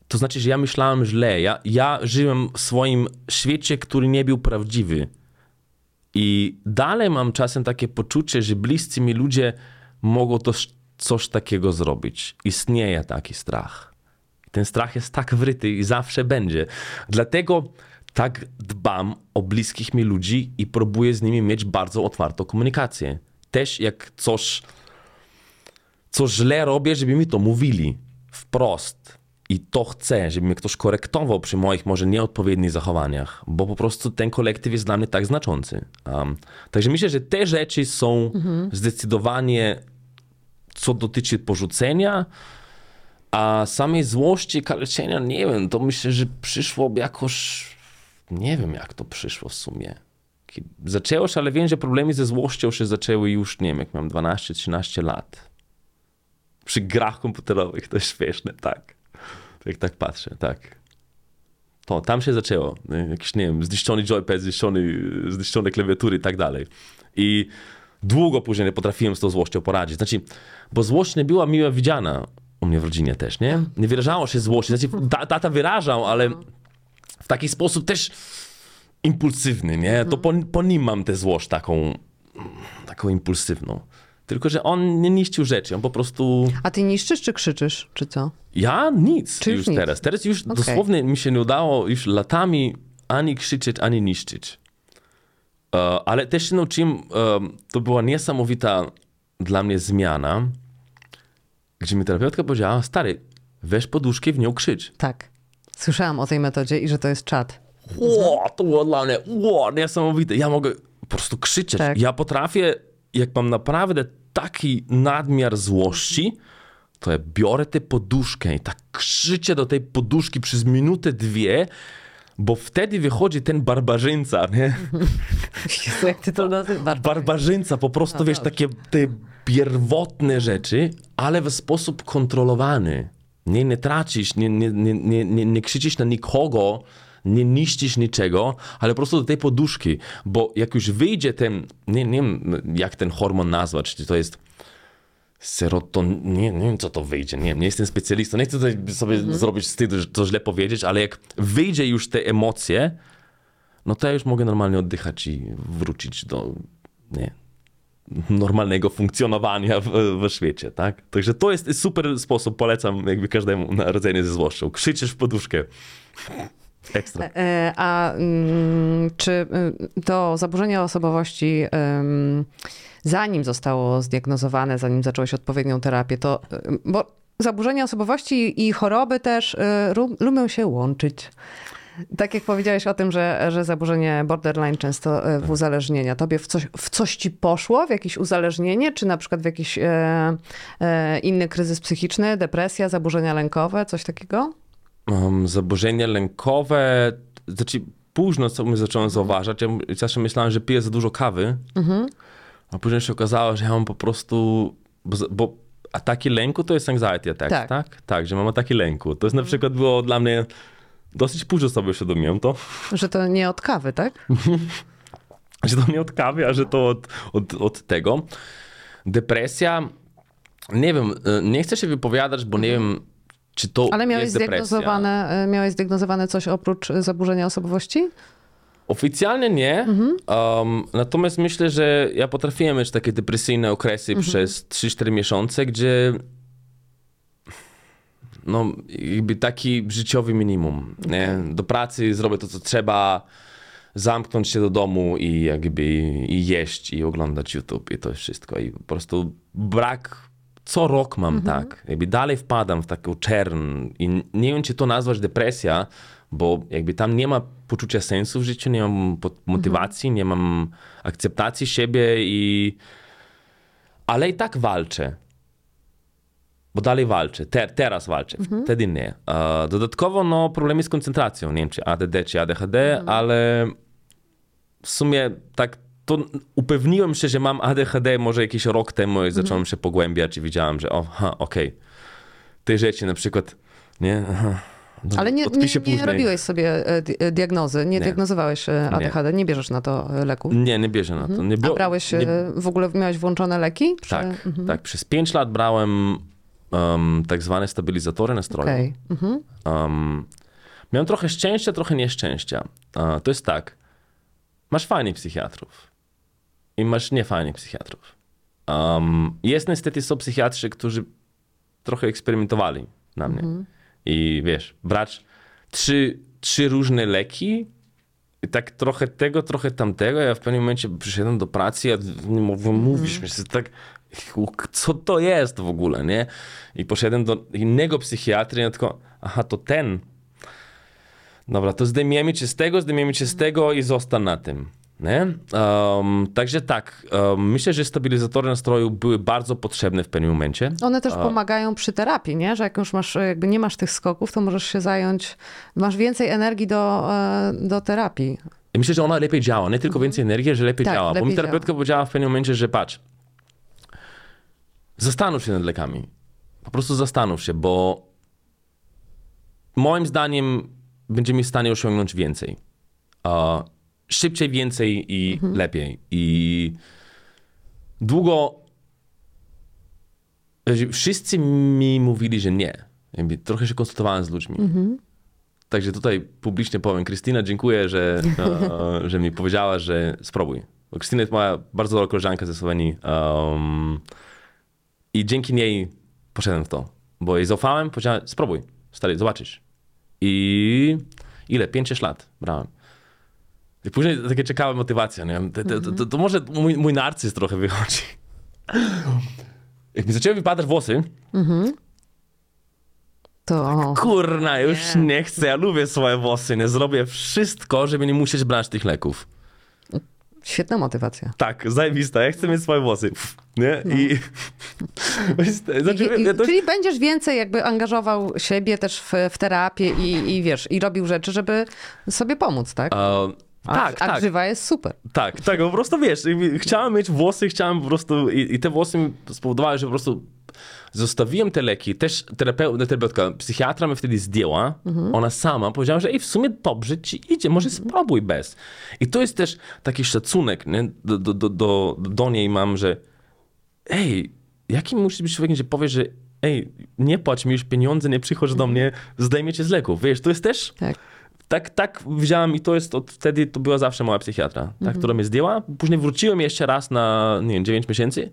to znaczy, że ja myślałem źle, ja, ja żyłem w swoim świecie, który nie był prawdziwy. I dalej mam czasem takie poczucie, że bliscy mi ludzie mogą to, coś takiego zrobić. Istnieje taki strach. Ten strach jest tak wryty i zawsze będzie. Dlatego tak dbam o bliskich mi ludzi i próbuję z nimi mieć bardzo otwartą komunikację. Też jak coś, co źle robię, żeby mi to mówili wprost. I to chcę, żeby mnie ktoś korektował przy moich może nieodpowiednich zachowaniach, bo po prostu ten kolektyw jest dla mnie tak znaczący. Um, także myślę, że te rzeczy są zdecydowanie, co dotyczy porzucenia, a samej złości, kaleczenia, nie wiem, to myślę, że przyszło jakoś, nie wiem jak to przyszło w sumie. Zaczęło się, ale wiem, że problemy ze złością się zaczęły już, nie wiem, jak miałem 12-13 lat. Przy grach komputerowych, to jest śmieszne, tak. Jak tak patrzę, tak. To, tam się zaczęło. Jakiś, nie wiem, zniszczony joypad, zniszczony, zniszczone klawiatury i tak dalej. I długo później nie potrafiłem z tą złością poradzić. Znaczy, bo złość nie była miła widziana u mnie w rodzinie też, nie? Nie wyrażało się złości. Znaczy, ta, tata wyrażał, ale w taki sposób też impulsywny, nie? To po, po nim mam tę złość taką, taką impulsywną. Tylko, że on nie niszczył rzeczy, on po prostu... A ty niszczysz czy krzyczysz, czy co? Ja nic Czy już nic? teraz. Teraz już Okej. dosłownie mi się nie udało już latami ani krzyczeć, ani niszczyć. E, ale też się nauczyłem, e, to była niesamowita dla mnie zmiana, gdzie mi terapeutka powiedziała, stary, weź poduszkę, w nią krzycz. Tak. Słyszałam o tej metodzie i że to jest czat. Ło, to było dla mnie ło, niesamowite. Ja mogę po prostu krzyczeć. Tak. Ja potrafię, jak mam naprawdę taki nadmiar złości, to ja biorę tę poduszkę i tak krzyczę do tej poduszki przez minutę, dwie, bo wtedy wychodzi ten barbarzyńca, nie? Jezu, jak ty to nazywasz? Barbarzyńca, po prostu, No wiesz, dobrze. takie te pierwotne rzeczy, ale w sposób kontrolowany. Nie, nie tracisz, nie, nie, nie, nie, nie, nie krzyczysz na nikogo, nie niszczysz niczego, ale po prostu do tej poduszki, bo jak już wyjdzie ten, nie, nie wiem jak ten hormon nazwać, czy to jest seroton, nie, nie wiem co to wyjdzie, nie, nie jestem specjalistą, nie chcę tutaj sobie zrobić wstydu, że to źle powiedzieć, ale jak wyjdzie już te emocje, no to ja już mogę normalnie oddychać i wrócić do nie, normalnego funkcjonowania w, w świecie, tak? Także to jest super sposób, polecam jakby każdemu na radzenie ze złością. Krzyczysz w poduszkę. Ekstra. E, A mm, czy y, to zaburzenie osobowości, zanim zostało zdiagnozowane, zanim zacząłeś odpowiednią terapię, to, y, bo zaburzenia osobowości i choroby też y, lubią się łączyć. Tak jak powiedziałeś o tym, że, że zaburzenie borderline często w uzależnienia. Tobie w coś, w coś ci poszło, w jakieś uzależnienie, czy na przykład w jakiś e, e, inny kryzys psychiczny, depresja, zaburzenia lękowe, coś takiego? Um, zaburzenia lękowe, znaczy późno sobie zacząłem zauważać, ja zawsze myślałem, że piję za dużo kawy, a później się okazało, że ja mam po prostu, bo, bo ataki lęku to jest anxiety attack, Tak. tak. tak? Że mam ataki lęku. To jest na przykład było dla mnie, dosyć późno sobie uświadomiłem to, Że to nie od kawy, tak? że to nie od kawy, a że to od, od, od tego. Depresja, nie wiem, e, nie chcę się wypowiadać, bo nie wiem, czy to Ale miałeś jest zdiagnozowane, y, miałeś zdiagnozowane coś oprócz y, zaburzenia osobowości? Oficjalnie nie, um, natomiast myślę, że ja potrafiłem mieć takie depresyjne okresy przez 3-4 miesiące, gdzie no, jakby taki życiowy minimum. Nie? Do pracy zrobię to, co trzeba, zamknąć się do domu i jakby i jeść i oglądać YouTube i to jest wszystko. I po prostu brak, co rok mam tak. Jakby dalej wpadam w taką czern i nie wiem, czy to nazwać depresja, bo jakby tam nie ma poczucia sensu w życiu, nie mam po- motywacji, nie mam akceptacji siebie i... Ale i tak walczę. Bo dalej walczę, Te, teraz walczę, wtedy nie. Dodatkowo no, problemy z koncentracją, nie wiem czy ADD czy ADHD, ale w sumie tak to upewniłem się, że mam ADHD może jakiś rok temu i zacząłem się pogłębiać i widziałem, że o, ha, okej, te rzeczy na przykład, nie, aha, no, Ale nie, nie, nie robiłeś sobie e, e, diagnozy, nie, diagnozowałeś e, ADHD, nie. bierzesz na to leku. Nie, nie bierze na to. Nie A brałeś, nie, w ogóle miałeś włączone leki? Czy- Tak, tak. Przez 5 lat brałem um, tak zwane stabilizatory nastroju. Okej. Mhm. Um, miałem trochę szczęścia, trochę nieszczęścia. Uh, to jest tak, masz fajnych psychiatrów i masz niefajnych psychiatrów. Um, jest niestety są psychiatrzy, którzy trochę eksperymentowali na mnie. I wiesz, brać trzy, trzy różne leki i tak trochę tego, trochę tamtego. Ja w pewnym momencie przyszedłem do pracy, a nie mówię, mówisz mi, że tak, co to jest w ogóle, nie? I poszedłem do innego psychiatry i ja tylko, aha, to ten. Dobra, to zdejmiemy cię z tego, zdejmiemy cię z tego i zostań na tym. Um, także tak, um, myślę, że stabilizatory nastroju były bardzo potrzebne w pewnym momencie. One też pomagają przy terapii, nie? Że jak już masz, jakby nie masz tych skoków, to możesz się zająć, masz więcej energii do, e, do terapii. Myślę, że ona lepiej działa. Nie tylko więcej energii, że lepiej Tak, działa. Bo lepiej mi terapeutka powiedziała w pewnym momencie, że patrz, zastanów się nad lekami. Po prostu zastanów się, bo moim zdaniem będziemy w stanie osiągnąć więcej. Uh, szybciej, więcej i lepiej. I długo wszyscy mi mówili, że nie. Jakby trochę się konsultowałem z ludźmi. Także tutaj publicznie powiem, Krystyna, dziękuję, że, e, że mi powiedziała, że spróbuj. Bo Krystyna jest moja bardzo dobra koleżanka ze Słowenii. Um, I dzięki niej poszedłem w to. Bo jej zaufałem, powiedziałem, spróbuj, stary, zobaczysz. I ile? 5-6 lat brałem. I później takie ciekawa motywacja, nie? To, to, to, to może mój, mój narcyz trochę wychodzi. Jak mi zaczęły wypadać włosy, To kurna, już nie. chcę, ja lubię swoje włosy, nie? Zrobię wszystko, żeby nie musieć brać tych leków. świetna motywacja. Tak, zajebista, ja chcę mieć swoje włosy, nie? I... Znaczy, I, i, ja to- Czyli będziesz więcej jakby angażował siebie też w, w terapię i, i wiesz, i robił rzeczy, żeby sobie pomóc, tak? A, A, tak, a tak, grzywa jest super. tak, tak, po prostu wiesz, chciałem mieć włosy, chciałem po prostu, i, i te włosy mi spowodowały, że po prostu zostawiłem te leki, też terapeu, nie terapeutka, psychiatra mnie wtedy zdjęła, ona sama powiedziała, że ej, w sumie dobrze ci idzie, może spróbuj bez. I to jest też taki szacunek, nie? Do, do, do, do, do niej mam, że ej, jakim musisz być człowiekiem, że powiesz, że ej, nie płać mi już pieniądze, nie przychodź do mnie, zdejmie cię z leków, wiesz, to jest też Tak. Tak, tak wziąłem i to jest, od wtedy to była zawsze moja psychiatra, tak, która mnie zdjęła. Później wróciłem jeszcze raz na, nie wiem, 9 miesięcy,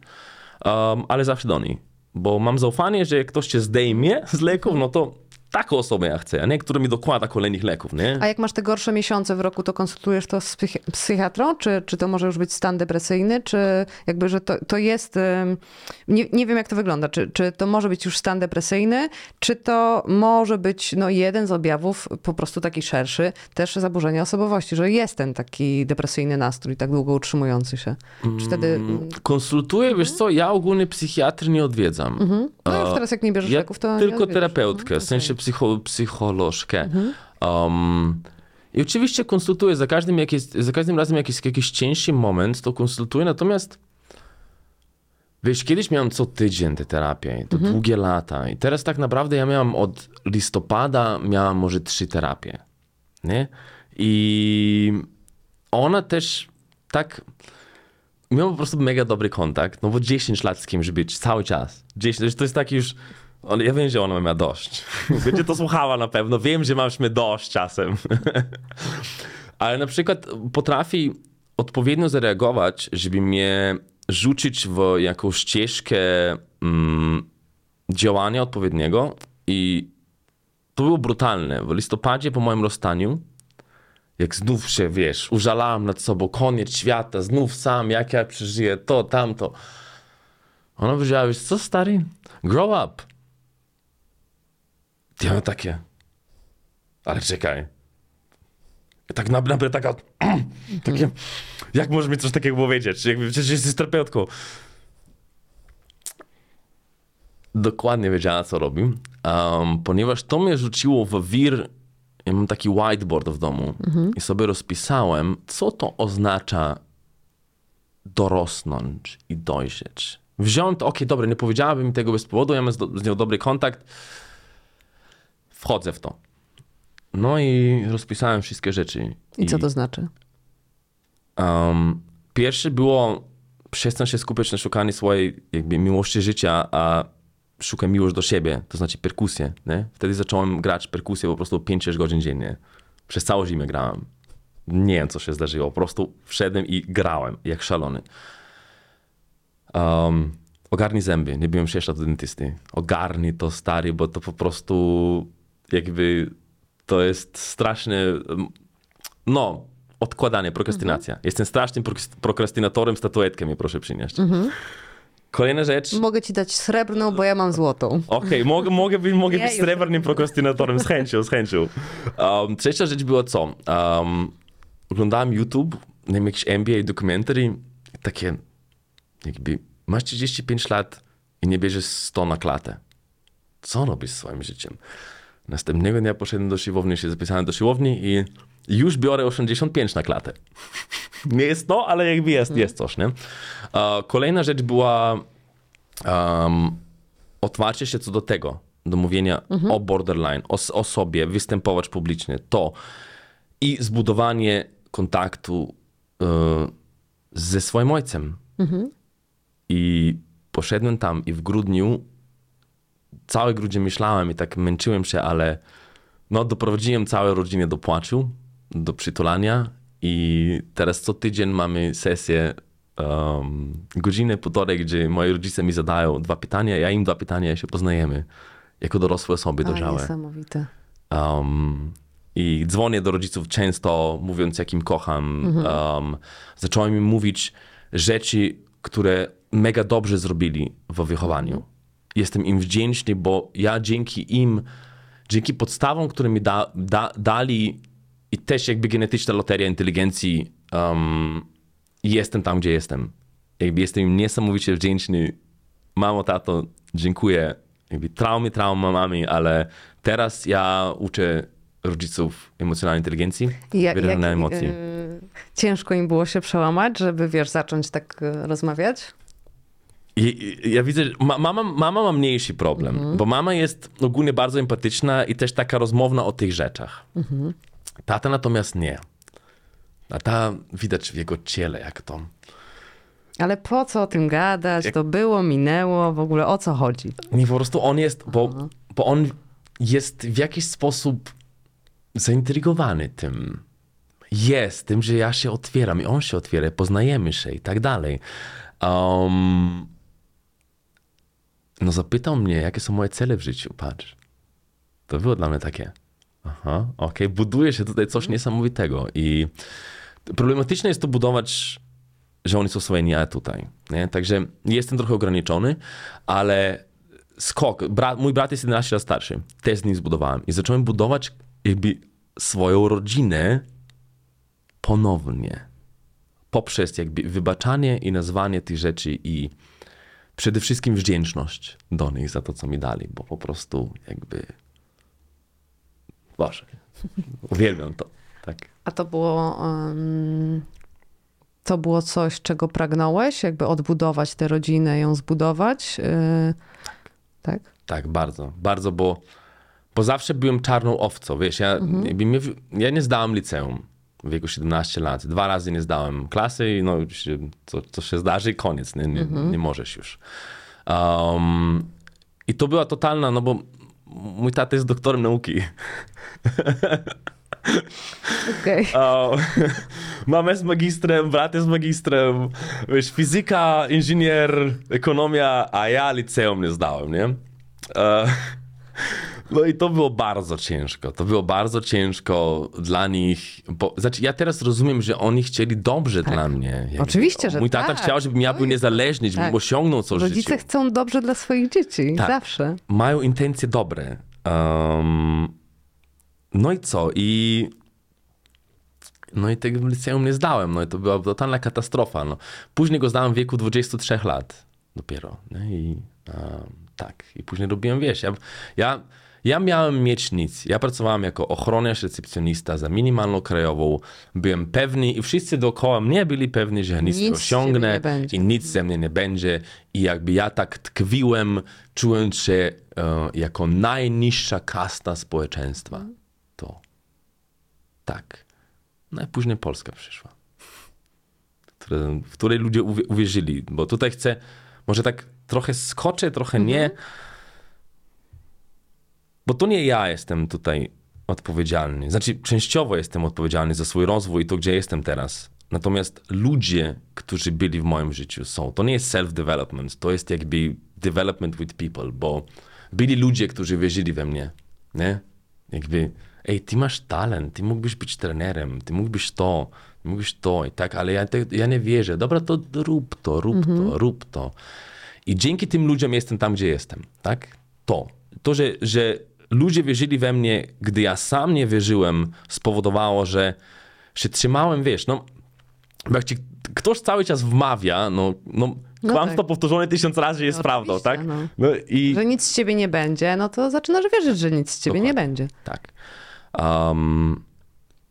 um, ale zawsze do niej. Bo mam zaufanie, że jak ktoś cię zdejmie z leków, no to taką osobę ja chcę, a nie, która mi dokłada kolejnych leków, nie? A jak masz te gorsze miesiące w roku, to konsultujesz to z psychi- psychiatrą? Czy, czy to może już być stan depresyjny? Czy jakby, że to, to jest... Nie, nie wiem, jak to wygląda. Czy, czy to może być już stan depresyjny? Czy to może być no, jeden z objawów, po prostu taki szerszy, też zaburzenia osobowości, że jest ten taki depresyjny nastrój, tak długo utrzymujący się? Czy wtedy... Mm, Konsultuję, wiesz co, ja ogólnie psychiatry nie odwiedzam. No już teraz jak nie bierzesz Ja leków, to... tylko terapeutkę, w sensie psycho, psycholożkę. Um, I oczywiście konsultuję, za każdym, jak jest, za każdym razem jak jest jakiś cięższy moment, to konsultuję, natomiast wiesz, kiedyś miałem co tydzień tę terapię, to długie lata i teraz tak naprawdę ja miałam od listopada, miałam może trzy terapie, nie? I ona też tak miał po prostu mega dobry kontakt, no bo 10 lat z kimś być cały czas. 10, to jest taki już. On, ja wiem, że ona ma dość. Będzie to słuchała na pewno. Wiem, że mnie dość czasem. Ale na przykład potrafi odpowiednio zareagować, żeby mnie rzucić w jakąś ścieżkę mm, działania odpowiedniego i to było brutalne. W listopadzie po moim rozstaniu jak znów się, wiesz, użalałem nad sobą, koniec świata, znów sam, jak ja przeżyję to, tamto. Ona powiedziała, wiesz co, stary? Grow up. Ja mam takie, ale czekaj. Tak naprawdę taka, takie, jak możesz mi coś takiego powiedzieć? Jakby przecież jesteś terapeutką. Dokładnie wiedziała, co robi, um, ponieważ to mnie rzuciło w wir ja mam taki whiteboard w domu i sobie rozpisałem, co to oznacza dorosnąć i dojrzeć. Wziąłem to, okej, dobra, nie powiedziałabym mi tego bez powodu, ja mam z, do, z nią dobry kontakt. Wchodzę w to. No i rozpisałem wszystkie rzeczy. I co to znaczy? Um, pierwsze było przestań się skupiać na szukaniu swojej jakby miłości życia, a szukaj miłość do siebie, to znaczy perkusję. Nie? Wtedy zacząłem grać perkusję po prostu 5-6 godzin dziennie. Przez całą zimę grałem. Nie wiem, co się zdarzyło. Po prostu wszedłem i grałem jak szalony. Um, ogarnij zęby. Nie byłem 6 lat do dentysty. Ogarnij to, stary, bo to po prostu jakby to jest straszne... No, odkładanie, prokrastynacja. Jestem strasznym prok- prokrastynatorem, statuetkę mi proszę przynieść. Kolejna rzecz. Mogę ci dać srebrną, bo ja mam złotą. Okej, mogę, mogę być, mogę być srebrnym prokrastynatorem, z chęcią, z chęcią. Um, trzecia rzecz była co? Um, oglądałem YouTube, nie wiem, jakiś NBA documentary, i takie jakby, masz 35 lat i nie bierzesz 100 na klatę. Co robisz swoim życiem? Następnego dnia poszedłem do siłowni, się zapisałem do siłowni i już biorę 85 na klatę. Nie jest to, ale jakby jest, jest coś, nie? Kolejna rzecz była um, otwarcie się co do tego, do mówienia o borderline, o, o sobie, występować publicznie, to i zbudowanie kontaktu e, ze swoim ojcem. I poszedłem tam i w grudniu, cały grudzień myślałem i tak męczyłem się, ale no doprowadziłem całe rodzinę do płaczu, do przytulania I teraz co tydzień mamy sesję um, godzinę, półtorej, gdzie moi rodzice mi zadają dwa pytania, ja im dwa pytania, i się poznajemy jako dorosłe osoby dojrzałe. niesamowite. Um, I dzwonię do rodziców często, mówiąc, jak im kocham. Um, zacząłem im mówić rzeczy, które mega dobrze zrobili w wychowaniu. Jestem im wdzięczny, bo ja dzięki im, dzięki podstawom, które mi da, da, dali i też jakby genetyczna loteria inteligencji, um, jestem tam, gdzie jestem. Jakby jestem im niesamowicie wdzięczny. Mamo, tato, dziękuję. Jakby traumy, traumami, ale teraz ja uczę rodziców emocjonalnej inteligencji, wybierania jak, emocji. y, ciężko im było się przełamać, żeby wiesz, zacząć tak y, rozmawiać? Ja widzę, że ma, mama, mama ma mniejszy problem, bo mama jest ogólnie bardzo empatyczna i też taka rozmowna o tych rzeczach. Tata natomiast nie. A ta widać w jego ciele, jak to. Ale po co o tym gadać? To było, minęło, w ogóle o co chodzi? Nie, po prostu on jest, bo, bo on jest w jakiś sposób zaintrygowany tym. Jest, tym, że ja się otwieram i on się otwiera, poznajemy się i tak dalej. Um, no zapytał mnie, jakie są moje cele w życiu, patrz. To było dla mnie takie, aha, okej, buduje się tutaj coś niesamowitego i problematyczne jest to budować że oni są swojeni, a ja tutaj. Nie? Także jestem trochę ograniczony, ale skok. Brat, mój brat jest 11 lat starszy. Też z nim zbudowałem. I zacząłem budować jakby swoją rodzinę ponownie. Poprzez jakby wybaczanie i nazwanie tych rzeczy i przede wszystkim wdzięczność do nich za to, co mi dali, bo po prostu jakby Boże, uwielbiam to. Tak. A to było, ym, to było coś, czego pragnąłeś? Jakby odbudować tę rodzinę, ją zbudować? Yy, tak? Tak, bardzo, bardzo, bo, bo zawsze byłem czarną owcą, wiesz, ja, mnie, ja nie zdałem liceum w wieku 17 lat, dwa razy nie zdałem klasy i no, co, co się zdarzy, koniec, nie, nie, nie możesz już. Um, I to była totalna, no bo mój tata jest doktorem nauki. Okej. O, mama jest magistrem, brat jest magistrem, wiesz, fizyka, inżynier, ekonomia, a ja liceum nie zdałem, nie? E, no i to było bardzo ciężko. To było bardzo ciężko dla nich. Bo, znaczy, ja teraz rozumiem, że oni chcieli dobrze dla mnie. Jakby. Oczywiście, że Mój tata tak. chciał, żebym ja był niezależny, żebym Tak. osiągnął coś Rodzice życiu. chcą dobrze dla swoich dzieci, Tak. zawsze. Mają intencje dobre. Um, no i co? I no i tego liceum nie zdałem. No i to była totalna katastrofa. No. Później go zdałem w wieku 23 lat dopiero. Nie? I um, tak. I później robiłem, wiesz, ja, ja, ja miałem mieć nic. Ja pracowałem jako ochroniarz, recepcjonista za minimalną krajową. Byłem pewny i wszyscy dookoła mnie byli pewni, że ja nic, Nic osiągnę i nic ze mnie nie będzie. I jakby ja tak tkwiłem, czułem się e, jako najniższa kasta społeczeństwa. To tak. No i później Polska przyszła. W której ludzie uwie- uwierzyli. Bo tutaj chcę, może tak trochę skoczę, trochę nie. Bo to nie ja jestem tutaj odpowiedzialny. Znaczy, częściowo jestem odpowiedzialny za swój rozwój i to, gdzie jestem teraz. Natomiast ludzie, którzy byli w moim życiu, są. To nie jest self-development, to jest jakby development with people, bo byli ludzie, którzy wierzyli we mnie. Nie? Jakby, ej, ty masz talent, ty mógłbyś być trenerem, ty mógłbyś to, ty mógłbyś to i tak, ale ja, te, ja nie wierzę. Dobra, to rób to, rób to, rób to. I dzięki tym ludziom jestem tam, gdzie jestem, tak? To. To, że, że ludzie wierzyli we mnie, gdy ja sam nie wierzyłem, spowodowało, że się trzymałem, wiesz, no, bo jak ci ktoś cały czas wmawia, no, no, No kłamstwo tak. powtórzone tysiąc razy jest No prawdą, tak? no. No i... Że nic z ciebie nie będzie, no to zaczynasz wierzyć, że nic z ciebie nie będzie. Tak. Um,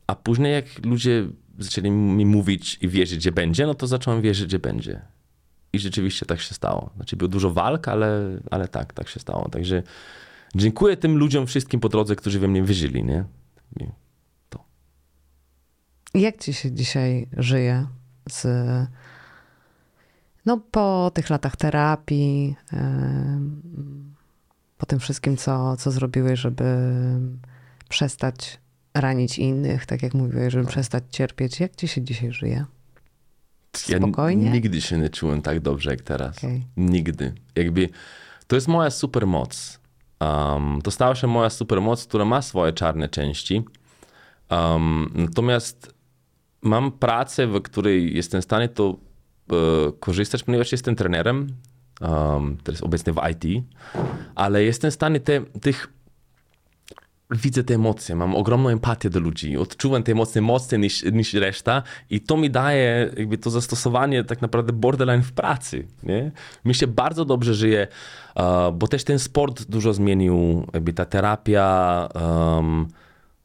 a później jak ludzie zaczęli mi mówić i wierzyć, że będzie, no to zacząłem wierzyć, że będzie. I rzeczywiście tak się stało. Znaczy było dużo walk, ale, ale tak, tak się stało. Także dziękuję tym ludziom wszystkim po drodze, którzy we mnie wierzyli, nie? I Jak ci się dzisiaj żyje z... No po tych latach terapii, po tym wszystkim, co, co zrobiłeś, żeby przestać ranić innych, tak jak mówiłeś, żeby przestać cierpieć. Jak ci się dzisiaj żyje? Ja Spokojnie? nigdy się nie czułem tak dobrze jak teraz. Okej. Nigdy. Jakby to jest moja supermoc. Um, to stała się moja supermoc, która ma swoje czarne części. Um, natomiast mam pracę, w której jestem w stanie to e, korzystać, ponieważ jestem trenerem, um, teraz obecnie w IT, ale jestem w stanie te, tych widzę te emocje, mam ogromną empatię do ludzi, odczuwam te emocje mocniej niż, niż reszta i to mi daje jakby to zastosowanie tak naprawdę borderline w pracy. Nie? Mi się bardzo dobrze żyje, bo też ten sport dużo zmienił, jakby ta terapia, em,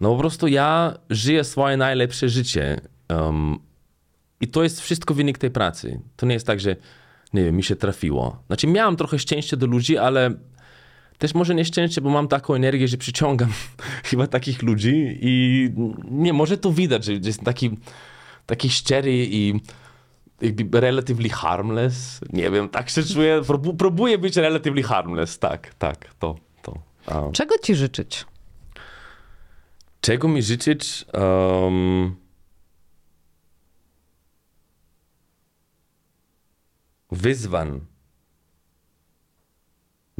no po prostu ja żyję swoje najlepsze życie em, i to jest wszystko wynik tej pracy. To nie jest tak, że nie wiem, mi się trafiło. Znaczy miałem trochę szczęścia do ludzi, ale też może nieszczęście, bo mam taką energię, że przyciągam chyba takich ludzi i nie, może to widać, że jest taki, taki szczery i jakby relatively harmless. Nie wiem, tak się czuję. Próbu- Próbuję być relatively harmless. Tak, tak, to, to. Um, Czego ci życzyć? czego mi życzyć? Um, wyzwań.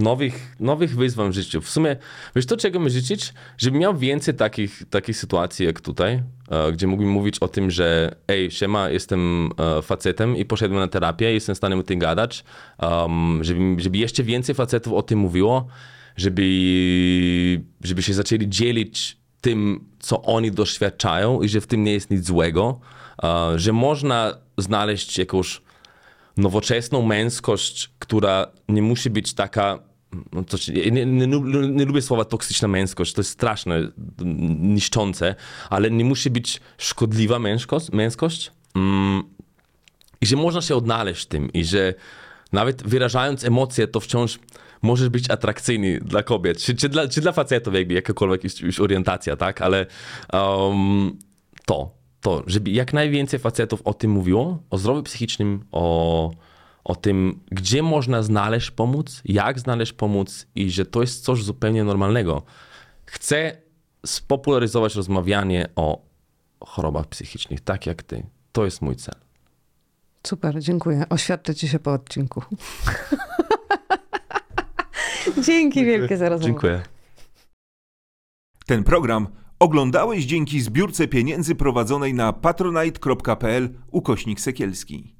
Nowych, nowych wyzwań w życiu. W sumie, wiesz to, czego mi życzyć? Żebym miał więcej takich, takich sytuacji jak tutaj, e, gdzie mógłbym mówić o tym, że ej, siema, jestem e, facetem i poszedłem na terapię, jestem w stanie o tym gadać, żeby, żeby jeszcze więcej facetów o tym mówiło, żeby, żeby się zaczęli dzielić tym, co oni doświadczają i że w tym nie jest nic złego, e, że można znaleźć jakąś nowoczesną męskość, która nie musi być taka. No to, nie, nie, nie, lu- nie lubię słowa toksyczna męskość, to jest straszne, m, niszczące, ale nie musi być szkodliwa męskość. męskość. Mm, I że można się odnaleźć w tym, i że nawet wyrażając emocje, to wciąż możesz być atrakcyjny dla kobiet, czy, czy, dla, czy dla facetów, jakby jakakolwiek jest już orientacja, tak? Ale um, to, to, żeby jak najwięcej facetów o tym mówiło, o zdrowiu psychicznym, o, o tym, gdzie można znaleźć pomoc, jak znaleźć pomoc i że to jest coś zupełnie normalnego. Chcę spopularyzować rozmawianie o chorobach psychicznych, tak jak ty. To jest mój cel. Super, dziękuję. Oświadczę ci się po odcinku. Dzięki wielkie za rozmowę. Dziękuję. Ten program oglądałeś dzięki zbiórce pieniędzy prowadzonej na patronite.pl ukośnik sekielski.